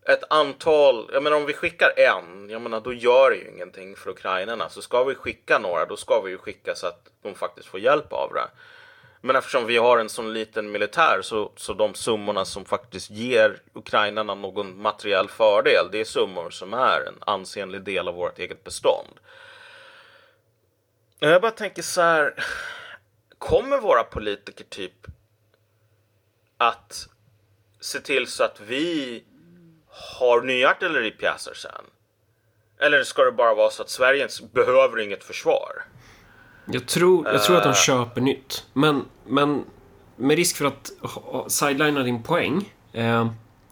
ett antal, jag menar om vi skickar en, jag menar då gör det ju ingenting för ukrainarna. Så ska vi skicka några, då ska vi ju skicka så att de faktiskt får hjälp av det. Men eftersom vi har en sån liten militär så, så de summorna som faktiskt ger ukrainarna någon materiell fördel, det är summor som är en ansenlig del av vårt eget bestånd. Jag bara tänker så här, kommer våra politiker typ att se till så att vi har nya artilleripjäser sen? Eller ska det bara vara så att Sverige behöver inget försvar? Jag tror, jag tror att de Eh. köper nytt. Men, men med risk för att sidelina din poäng. Eh,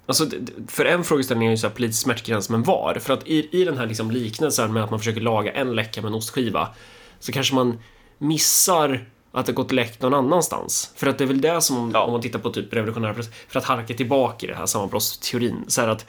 alltså, för en frågeställning är ju så här politisk smärtgräns, men var? För att i, i den här liksom liknelsen med att man försöker laga en läcka med en ostskiva så kanske man missar att det gått läckt någon annanstans. För att det är väl det som, Ja. om man tittar på typ revolutionära för att harka tillbaka i det här sammanbrottsteorin, så här att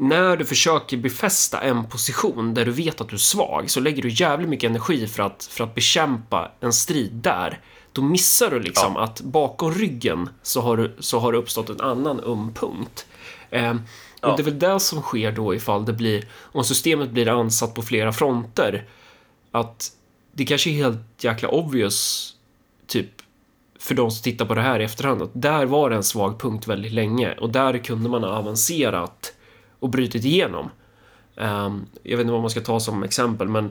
när du försöker befästa en position där du vet att du är svag så lägger du jävligt mycket energi för att, för att bekämpa en strid där. Då missar du liksom att bakom ryggen så har, du, så har det uppstått en annan öm punkt. Eh, och Ja. det är väl det som sker då ifall det blir, om systemet blir ansatt på flera fronter. Att det kanske är helt jäkla obvious, typ för de som tittar på det här i efterhand, att där var det en svag punkt väldigt länge och där kunde man ha avancerat och brutit igenom. Ehm, jag vet inte vad man ska ta som exempel, men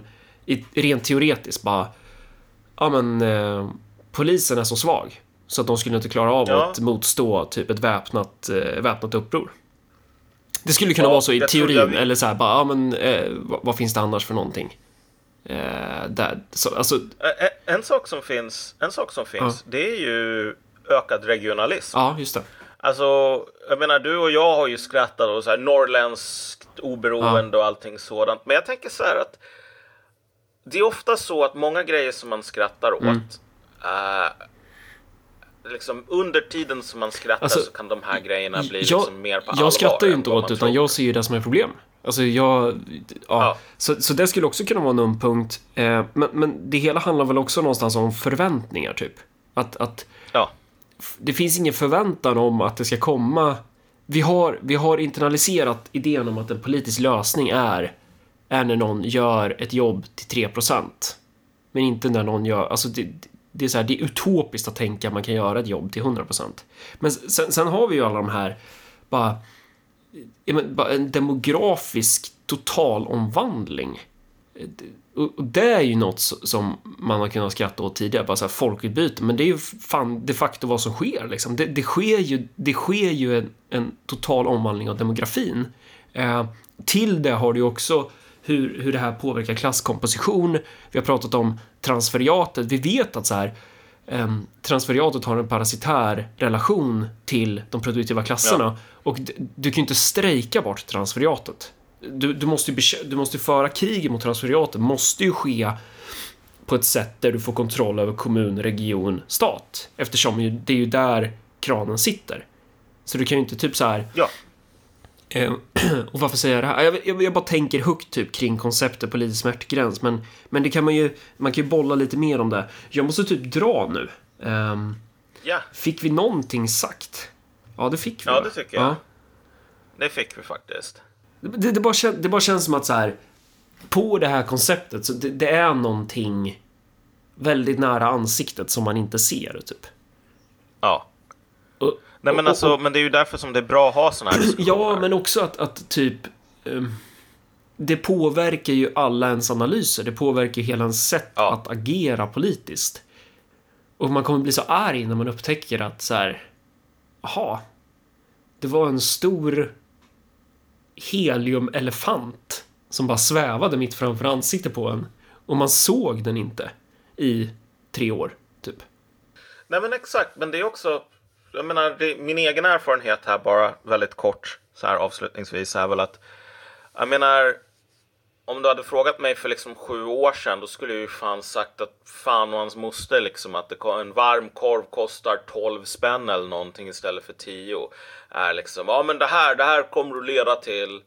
rent teoretiskt bara, ja men eh, polisen är så svag så att de skulle inte klara av Ja. att motstå typ ett väpnat, eh, väpnat uppror. Det skulle kunna Ja, vara så i teorin, eller så här bara, ja men eh, vad, vad finns det annars för någonting? Eh, där, så, alltså, En sak som finns, en sak som finns det är ju ökad regionalism. ja just det. Alltså, jag menar du och jag har ju skrattat och så här norrländskt oberoende och allting sådant. Men jag tänker så här att det är ofta så att många grejer som man skrattar åt Mm. eh, liksom under tiden som man skrattar Alltså, så kan de här grejerna bli jag, liksom mer på allvar. jag skrattar ju inte åt det, utan jag ser ju det som är problem. Alltså jag, ja, Ja. Så, så det skulle också kunna vara en öm punkt. Eh, men, men det hela handlar väl också någonstans om förväntningar, typ. Att, att Ja, det finns ingen förväntan om att det ska komma. Vi har, vi har internaliserat idén om att en politisk lösning är, är när någon gör ett jobb till 3%. Men inte när någon gör, alltså det, det är så här, det är utopiskt att tänka att man kan göra ett jobb till 100%. Men sen, sen har vi ju alla de här, bara, bara en demografisk totalomvandling. omvandling och det är ju något som man har kunnat skratta åt tidigare, bara så här folkutbyte, men det är ju fan de facto vad som sker liksom. Det, det sker ju, det sker ju en, en total omvandling av demografin. Eh, till det har du också hur, hur det här påverkar klasskomposition. Vi har pratat om transferiatet. Vi vet att så här, eh, transferiatet har en parasitär relation till de produktiva klasserna. Och d- du kan ju inte strejka bort transferiatet. Du, du, måste du måste föra kriget mot transferiatet, måste ju ske på ett sätt där du får kontroll över kommun, region, stat. Eftersom ju, det är ju där kranen sitter. Så du kan ju inte typ så här ja. Eh, och varför säger jag det här? Jag, jag, jag bara tänker högt typ kring konceptet politisk smärtgräns, men, men det kan man ju, man kan ju bolla lite mer om det. Jag måste typ dra nu. Ehm, ja, fick vi någonting sagt? Ja, det fick vi. Ja, va? det tycker jag. det fick vi faktiskt. Det, det, bara kän, det bara känns som att så här, på det här konceptet, så det, det är någonting väldigt nära ansiktet som man inte ser, typ. Ja. Och, Nej men och- alltså, och- men det är ju därför som det är bra att ha sådana här diskussioner. Ja, men också att, att typ... ehm, det påverkar ju alla ens analyser. Det påverkar ju hela ens sätt Ja. att agera politiskt. Och man kommer bli så arg när man upptäcker att så här... Jaha. Det var en stor heliumelefant som bara svävade mitt framför ansiktet på en. Och man såg den inte i tre år, typ. Nej men exakt, men det är också, jag menar, det, min egen erfarenhet här bara väldigt kort så här avslutningsvis är väl att jag menar om du hade frågat mig för liksom sju år sedan då skulle jag ju fan sagt att fan och hans moster liksom att det, en varm korv kostar 12 spänn eller någonting istället för 10 är liksom ja men det här, det här kommer att leda till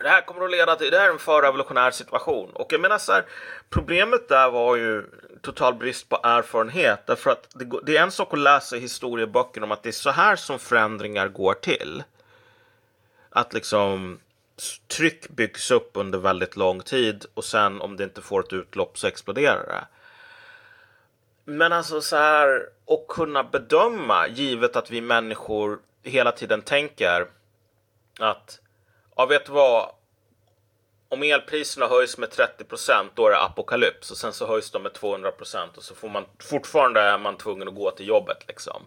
det här kommer att leda till, det här är en förrevolutionär situation. Och jag menar så här, problemet där var ju total brist på erfarenhet. Därför att det, det är en sak att läsa historieböcker om att det är så här som förändringar går till. Att liksom tryck byggs upp under väldigt lång tid och sen om det inte får ett utlopp så exploderar det. Men alltså så här och kunna bedöma givet att vi människor hela tiden tänker att ja, vet du vad? Om elpriserna höjs med 30 procent, då är det apokalyps och sen så höjs de med 200 och så får man fortfarande är man tvungen att gå till jobbet liksom.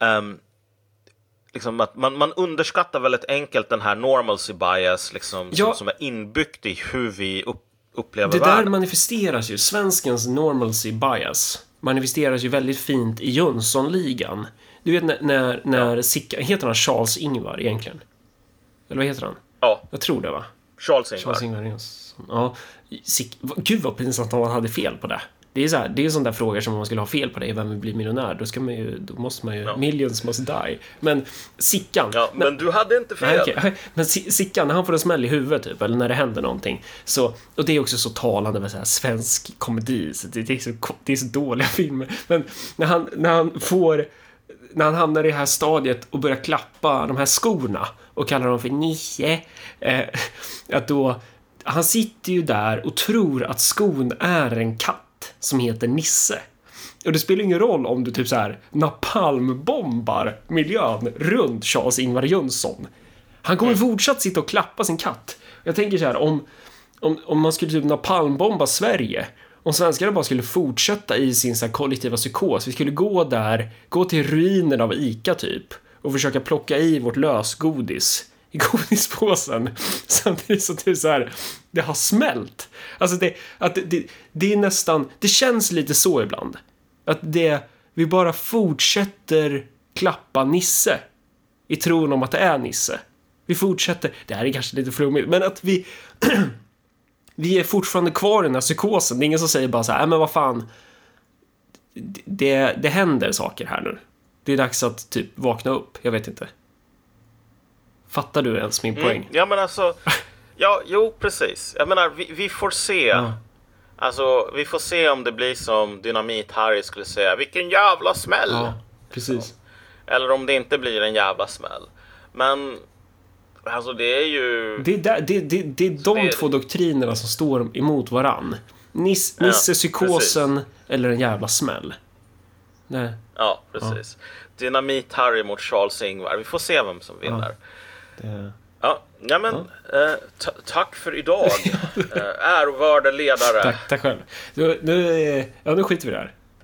Um, liksom att man, man underskattar väldigt enkelt den här normalcy bias liksom, ja. som, som, är inbyggt i hur vi upp, upplever det världen. Det där manifesteras ju, svenskens normalcy bias manifesteras ju väldigt fint i Jönssonligan. Du vet när, när, när ja. Sicka, heter han Charles Ingvar egentligen? Eller vad heter han? Ja. Jag tror det va? Charles Ingvar. Charles Ingvar Jönsson. Ja. Gud vad pinsamt om han hade fel på det. Det är, så här, det är sån där fråga som om man skulle ha fel på det, vem vill bli miljonär? Då, ska man ju, då måste man ju, ja. millions must die. Men Sickan. Ja, men, men, du hade inte fel. Nej, okay. Men Sickan, när han får en smäll i huvudet typ, eller när det händer någonting. Så, och det är också så talande med så här svensk komedi, så det, det, är så, det är så dåliga filmer. Men när han, när han får när han hamnar i det här stadiet och börjar klappa de här skorna och kallar dem för Nisse, eh, att då, han sitter ju där och tror att skon är en katt som heter Nisse. Och det spelar ingen roll om du typ så här napalmbombar miljön runt Charles-Ingvar Jönsson. Han kommer mm. fortsatt sitta och klappa sin katt. Jag tänker så här, om, om, om man skulle typ napalmbomba Sverige, om svenskarna bara skulle fortsätta i sin så kollektiva psykos, vi skulle gå där, gå till ruinen av ICA typ, och försöka plocka i vårt lösgodis i godispåsen samtidigt som det så här, det har smält. Alltså det, att det, det, det är nästan, det känns lite så ibland. Att det, vi bara fortsätter klappa Nisse i tron om att det är Nisse. Vi fortsätter, det här är kanske lite flummigt, men att vi vi är fortfarande kvar i den här psykosen. Det är ingen som säger bara så här, äh, men vad fan. Det, det händer saker här nu. Det är dags att typ vakna upp. Jag vet inte. Fattar du ens min mm, poäng? Mm, ja, men alltså. Ja, jo, precis. Jag menar, vi, vi får se. Ja. Alltså, vi får se om det blir som Dynamit-Harry skulle säga. Vilken jävla smäll! Ja, precis. Så. Eller om det inte blir en jävla smäll. Men Alltså det är ju... Det är, där, det, det, det är de det... två doktrinerna som står emot varann. Nis, Nisse-psykosen ja, eller en jävla smäll. Nej. Ja, precis. Ja. Dynamit-Harry mot Charles-Ingvar. Vi får se vem som vinner. Ja, det... ja, ja men eh, tack för idag. eh, ärvörde ledare. Tack, tack själv. Nu, nu, ja, nu skiter vi där.